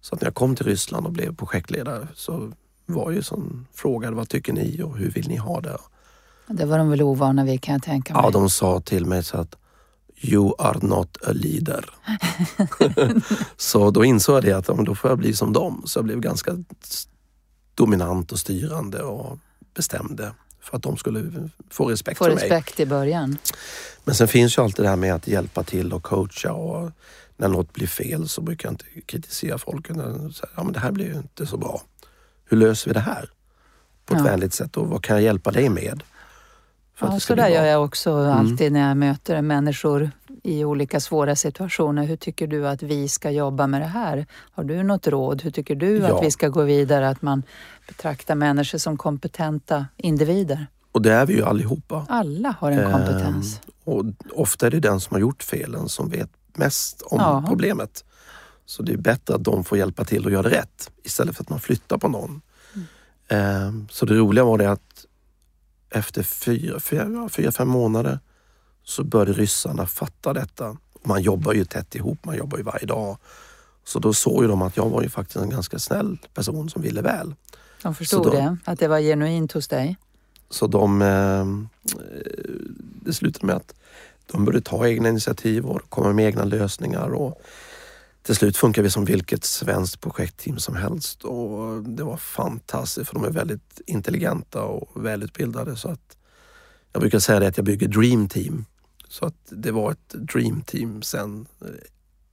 Så att när jag kom till Ryssland och blev projektledare så var ju som frågade vad tycker ni och hur vill ni ha det? Det var de väl ovana vid kan jag tänka mig. Ja, de sa till mig så att You are not a leader. så då insåg jag det att då får jag bli som dem. Så jag blev ganska dominant och styrande och bestämde för att de skulle få respekt Få för mig. respekt i början. Men sen finns ju alltid det här med att hjälpa till och coacha och när något blir fel så brukar jag inte kritisera folk. säga, Ja, men det här blir ju inte så bra. Hur löser vi det här? På ett Ja. vänligt sätt och vad kan jag hjälpa dig med? Ja, så där gör jag också Mm. alltid när jag möter människor i olika svåra situationer. Hur tycker du att vi ska jobba med det här? Har du något råd? Hur tycker du Ja. att vi ska gå vidare? Att man betraktar människor som kompetenta individer. Och det är vi ju allihopa. Alla har en kompetens. Och ofta är det den som har gjort felen som vet mest om Ja. problemet. Så det är bättre att de får hjälpa till och göra det rätt istället för att man flyttar på någon. Mm. Ehm, Så det roliga var det att efter fyra, fyra, fyra, fem månader så började ryssarna fatta detta. Man jobbar ju tätt ihop, man jobbar ju varje dag. Så då såg ju de att jag var ju faktiskt en ganska snäll person som ville väl. De förstod då- det, att det var genuint hos dig. Så de, eh, det slutade med att de började ta egna initiativ och komma med egna lösningar. Och till slut funkar vi som vilket svenskt projektteam som helst. Och det var fantastiskt för de är väldigt intelligenta och välutbildade. Så att jag brukar säga det att jag bygger dream team. Så att det var ett dream team sen eh,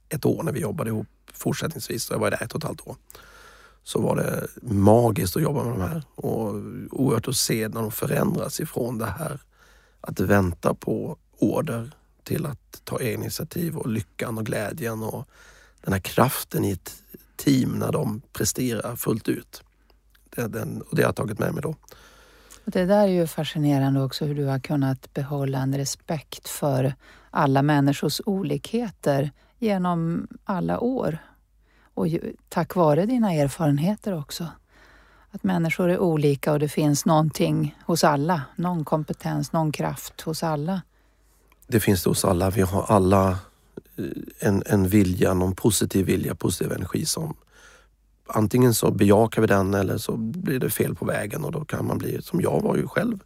ett år när vi jobbade ihop fortsättningsvis. Så jag var där ett och ett halvt år så var det magiskt att jobba med de här och oerhört att se när de förändras ifrån det här att vänta på order till att ta egna initiativ och lyckan och glädjen och den här kraften i ett team när de presterar fullt ut. Det, är den, och det har jag tagit med mig då. Och det där är ju fascinerande också hur du har kunnat behålla en respekt för alla människors olikheter genom alla år. Och tack vare dina erfarenheter också. Att människor är olika och det finns någonting hos alla. Någon kompetens, någon kraft hos alla. Det finns det hos alla. Vi har alla en, en vilja, någon positiv vilja, positiv energi som antingen så bejakar vi den eller så blir det fel på vägen och då kan man bli, som jag var ju själv,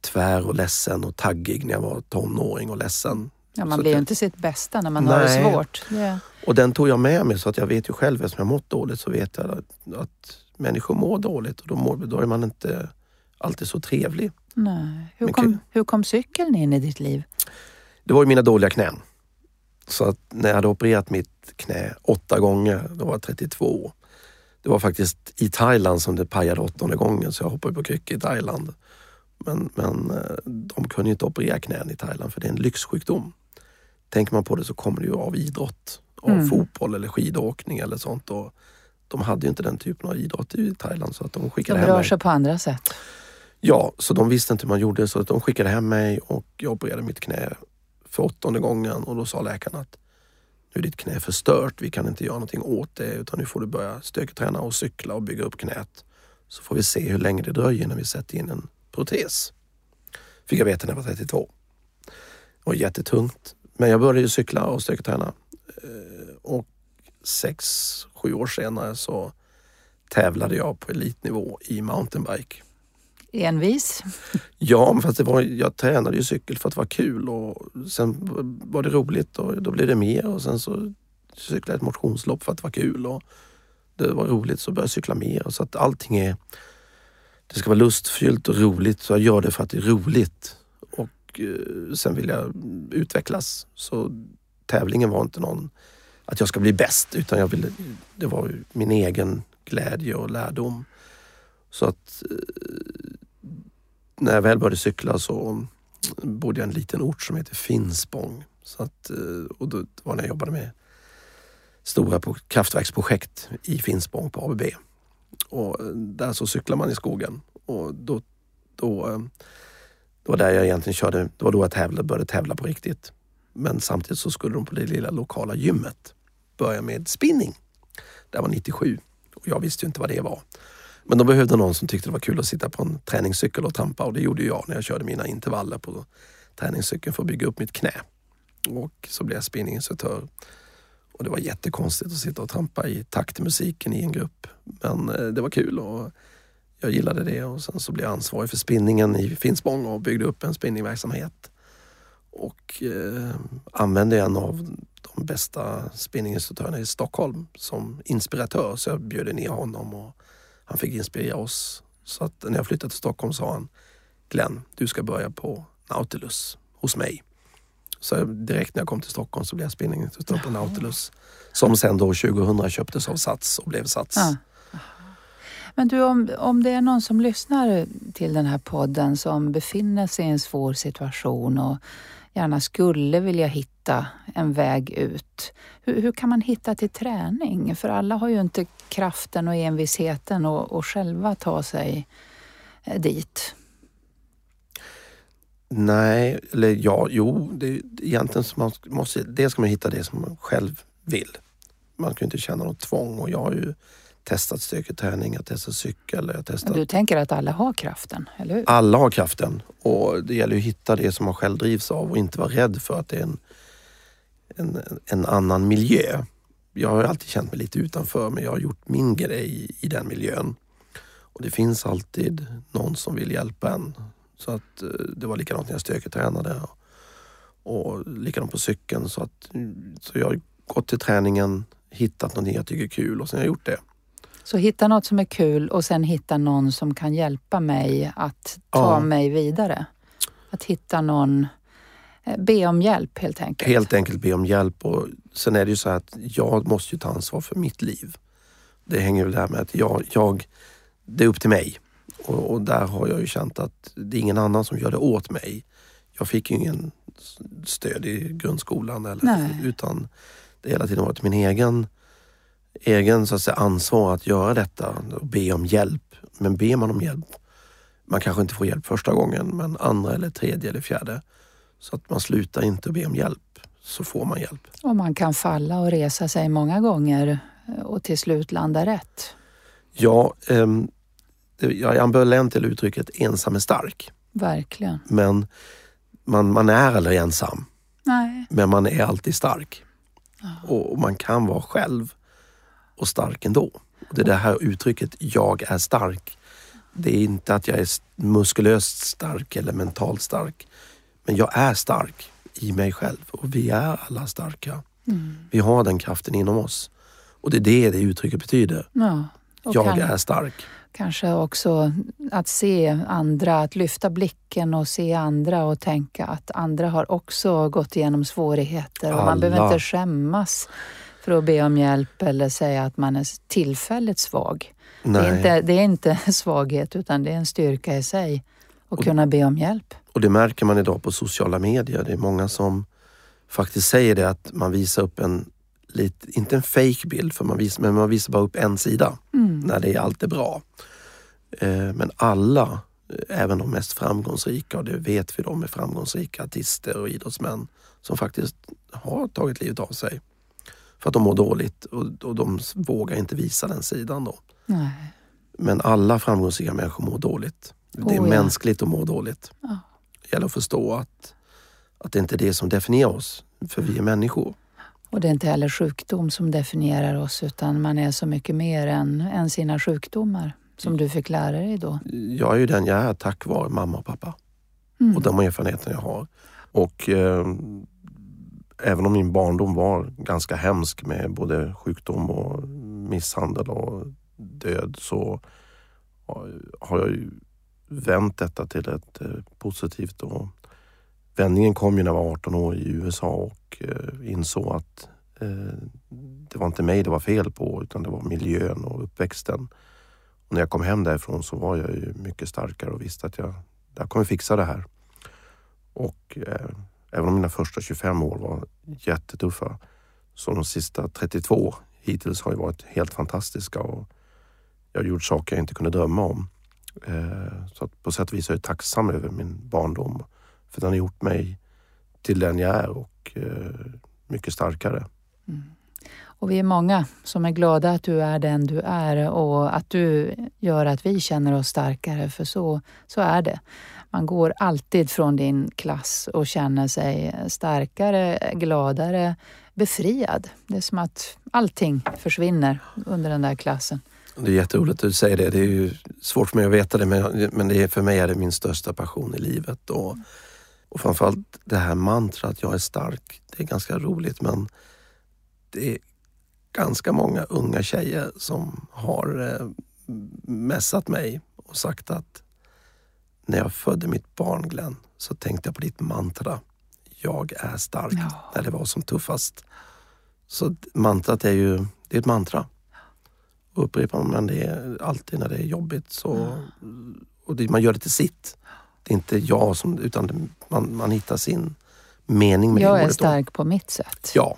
tvär och ledsen och taggig när jag var tonåring och ledsen. Ja, man Så blir ju inte sitt bästa när man har det Nej. svårt. Det, Och den tog jag med mig så att jag vet ju själv, eftersom jag mått dåligt så vet jag att, att människor mår dåligt och då, mår, då är man inte alltid så trevlig. nej. Hur, Men kom, hur kom cykeln in i ditt liv? Det var ju mina dåliga knän. Så att när jag hade opererat mitt knä åtta gånger, då var jag 32. Det var faktiskt i Thailand som det pajade åttonde gången så jag hoppade på kryckor i Thailand. Men, men eh, de kunde ju inte operera knän i Thailand för det är en lyxsjukdom. Tänker man på det så kommer det ju av idrott, av Mm. fotboll eller skidåkning eller sånt. Och de hade ju inte den typen av idrott i Thailand så att de De skickade hem rör mig. sig på andra sätt. Ja, så de visste inte hur man gjorde så att de skickade hem mig och jag opererade mitt knä för åttonde gången och då sa läkaren att nu är ditt knä förstört, vi kan inte göra någonting åt det utan nu får du börja styrketräna och cykla och bygga upp knät. Så får vi se hur länge det dröjer när vi sätter in en protes. Fick jag veta när jag var 32. Det var jättetungt. Men jag började ju cykla och styrketräna. Eh, och sex, sju år senare så tävlade jag på elitnivå i mountainbike. Envis? Ja, fast det var, jag tränade ju cykel för att det var kul och sen var det roligt och då blev det mer och sen så cyklade jag ett motionslopp för att det var kul och det var roligt så började jag cykla mer. Så att allting är... Det ska vara lustfyllt och roligt så jag gör det för att det är roligt. Och eh, sen vill jag utvecklas. Så tävlingen var inte någon att jag ska bli bäst utan jag ville, det var min egen glädje och lärdom. Så att eh, när jag väl började cykla så bodde jag i en liten ort som heter Finspång. Så att, eh, och då var när jag jobbade med stora kraftverksprojekt i Finspång på ABB. Och eh, där så cyklar man i skogen och då, då, eh, det var där jag egentligen körde, det var då jag tävla, började tävla på riktigt. Men samtidigt så skulle de på det lilla lokala gymmet börja med spinning. Det var 97 och jag visste ju inte vad det var. Men de behövde någon som tyckte det var kul att sitta på en träningscykel och trampa och det gjorde jag när jag körde mina intervaller på träningscykeln för att bygga upp mitt knä. Och så blev jag spinninginstruktör. Och det var jättekonstigt att sitta och trampa i takt till musiken i en grupp. Men eh, det var kul och jag gillade det och sen så blev jag ansvarig för spinningen i Finspång och byggde upp en spinningverksamhet. Och eh, använde en av de bästa spinninginstruktörerna i Stockholm som inspiratör så jag bjöd ner honom och han fick inspirera oss. Så att när jag flyttade till Stockholm sa han Glenn, du ska börja på Nautilus hos mig. Så direkt när jag kom till Stockholm så blev jag spinninginstruktör på Nautilus. Som sen då 2000 köptes av Sats och blev Sats. Ja. Men du, om, om det är någon som lyssnar till den här podden som befinner sig i en svår situation och gärna skulle vilja hitta en väg ut. Hur, hur kan man hitta till träning? För alla har ju inte kraften och envisheten och, och själva ta sig eh, dit. Nej, eller ja, jo, det, egentligen så man måste, det ska man hitta det som man själv vill. Man kan inte känna något tvång och jag har ju testat styrketräning, jag har testat cykel. Jag testat... Du tänker att alla har kraften, eller hur? Alla har kraften och det gäller att hitta det som man själv drivs av och inte vara rädd för att det är en, en, en annan miljö. Jag har alltid känt mig lite utanför men jag har gjort min grej i den miljön. Och det finns alltid någon som vill hjälpa en. Så att eh, det var likadant när jag styrketränade och, och likadant på cykeln. Så, att, så jag har gått till träningen, hittat någonting jag tycker är kul och sen har jag gjort det. Så hitta något som är kul och sen hitta någon som kan hjälpa mig att ta ja. mig vidare. Att hitta någon, eh, be om hjälp helt enkelt. Helt enkelt be om hjälp och sen är det ju så att jag måste ju ta ansvar för mitt liv. Det hänger väl där med att jag, jag det är upp till mig. Och, och, där har jag ju känt att det är ingen annan som gör det åt mig. Jag fick ju ingen stöd i grundskolan eller, utan det hela tiden varit min egen egen så att säga, ansvar att göra detta och be om hjälp. Men ber man om hjälp, man kanske inte får hjälp första gången men andra eller tredje eller fjärde. Så att man slutar inte be om hjälp, så får man hjälp. Och man kan falla och resa sig många gånger och till slut landa rätt. Ja, eh, jag är ambivalent till uttrycket ensam är stark. Verkligen. Men man, man är aldrig ensam. Nej. Men man är alltid stark. Och man kan vara själv och stark ändå. Det är det här uttrycket jag är stark. Det är inte att jag är muskulöst stark eller mentalt stark. Men jag är stark i mig själv och vi är alla starka. Mm. Vi har den kraften inom oss. Och det är det det uttrycket betyder. Ja, jag kan, är stark. Kanske också att se andra, att lyfta blicken och se andra och tänka att andra har också gått igenom svårigheter och man behöver inte skämmas för att be om hjälp eller säga att man är tillfälligt svag. Det är, inte, det är inte svaghet utan det är en styrka i sig att och, kunna be om hjälp. Och det märker man idag på sociala medier. Det är många som faktiskt säger det att man visar upp en, lite, inte en fake bild, för man visar, men man visar bara upp en sida mm. när det är allt är bra. Eh, men alla, även de mest framgångsrika, och det vet vi de är framgångsrika artister och idrottsmän som faktiskt har tagit livet av sig för att de mår dåligt och, och de vågar inte visa den sidan då. Nej. Men alla framgångsrika människor mår dåligt. Det är oh, ja. mänskligt att må dåligt. Ja. Det gäller att förstå att, att det inte är det som definierar oss, för vi är människor. Och det är inte heller sjukdom som definierar oss utan man är så mycket mer än, än sina sjukdomar som du fick lära dig då. Jag är ju den jag är tack vare mamma och pappa Mm. och de erfarenheter jag har. Och eh, även om min barndom var ganska hemsk med både sjukdom och misshandel och död så har- jag ju vänt detta till ett eh, positivt. Och vändningen kom ju när jag var 18 år i USA och eh, insåg att eh, det var inte mig det var fel på utan det var miljön och uppväxten. Och när jag kom hem därifrån så var jag ju mycket starkare och visste att jag, jag kommer fixa det här. Och även om mina första 25 år var jättetuffa så de sista 32 hittills har ju varit helt fantastiska och jag har gjort saker jag inte kunde drömma om. Eh, så att på sätt och vis är jag tacksam över min barndom för den har gjort mig till den jag är och eh, mycket starkare. Mm. Och vi är många som är glada att du är den du är och att du gör att vi känner oss starkare, för så, så är det. Man går alltid från din klass och känner sig starkare, gladare, befriad. Det är som att allting försvinner under den där klassen. Det är jätteroligt att du säger det. Det är ju svårt för mig att veta det men, det är, för mig är det min största passion i livet. Och, och framförallt det här mantrat, jag är stark. Det är ganska roligt men det är ganska många unga tjejer som har eh, mässat mig och sagt att när jag födde mitt barn Glenn så tänkte jag på ditt mantra. Jag är stark. Ja. När det var som tuffast. Så mantrat är ju det är ett mantra. Och upprepar man det alltid när det är jobbigt så och det, man gör det till sitt. Det är inte jag som, utan det, man, man hittar sin mening med det Jag är ordet då. stark på mitt sätt. Ja,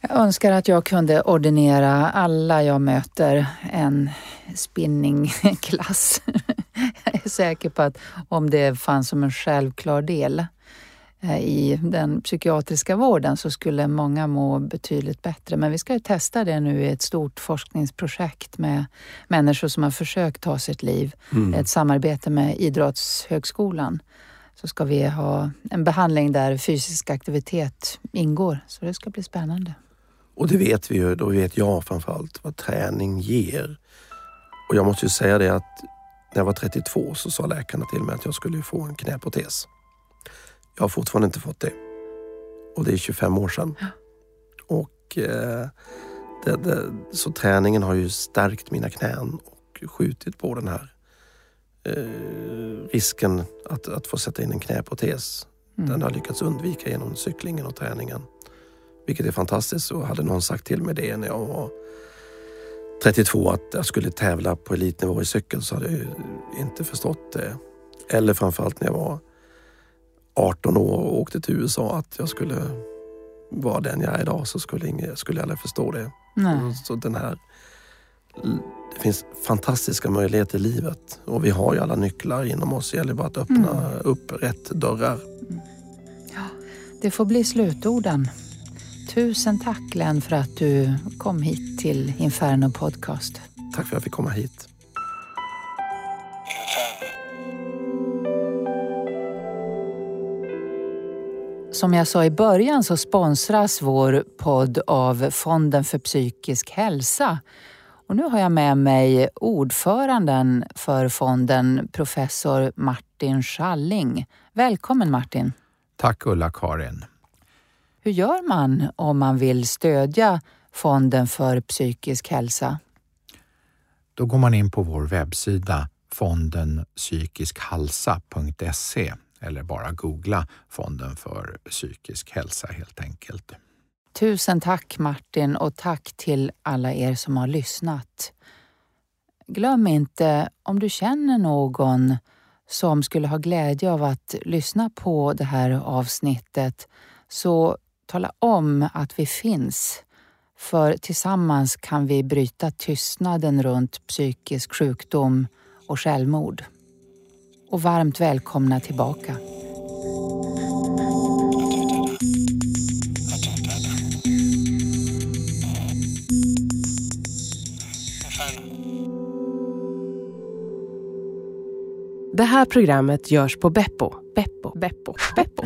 Jag önskar att jag kunde ordinera alla jag möter en spinningklass. Är säker på att om det fanns som en självklar del eh, i den psykiatriska vården så skulle många må betydligt bättre. Men vi ska ju testa det nu i ett stort forskningsprojekt med människor som har försökt ta sitt liv. Mm. Ett samarbete med Idrottshögskolan. Så ska vi ha en behandling där fysisk aktivitet ingår. Så det ska bli spännande. och det vet vi ju, då vet jag framförallt vad träning ger. Och jag måste ju säga det att när jag var 32 så sa läkarna till mig att jag skulle få en knäprotes. Jag har fortfarande inte fått det. Och det är 25 år sedan. Och eh, det, det, Så träningen har ju stärkt mina knän och skjutit på den här eh, risken att, att få sätta in en knäprotes. Mm. Den har jag lyckats undvika genom cyklingen och träningen. Vilket är fantastiskt. Och hade någon sagt till mig det när jag var 32 att jag skulle tävla på elitnivå i cykel så hade jag inte förstått det. Eller framförallt när jag var 18 år och åkte till USA att jag skulle vara den jag är idag så skulle, ingen, skulle jag aldrig förstå det. Nej. Så den här, det finns fantastiska möjligheter i livet och vi har ju alla nycklar inom oss. Det gäller bara att öppna upp rätt dörrar. Det får bli slutorden. Tusen tack Glenn för att du kom hit till Inferno Podcast. Tack för att jag fick komma hit. Som jag sa i början så sponsras vår podd av Fonden för psykisk hälsa. Och nu har jag med mig ordföranden för fonden, professor Martin Schalling. Välkommen Martin! Tack Ulla-Karin. Hur gör man om man vill stödja Fonden för psykisk hälsa? Då går man in på vår webbsida fondenpsykiskhalsa.se eller bara googla Fonden för psykisk hälsa helt enkelt. Tusen tack Martin och tack till alla er som har lyssnat. Glöm inte, om du känner någon som skulle ha glädje av att lyssna på det här avsnittet, så tala om att vi finns. För tillsammans kan vi bryta tystnaden runt psykisk sjukdom och självmord. Och varmt välkomna tillbaka. Det här programmet görs på Beppo. Beppo. Beppo. Beppo.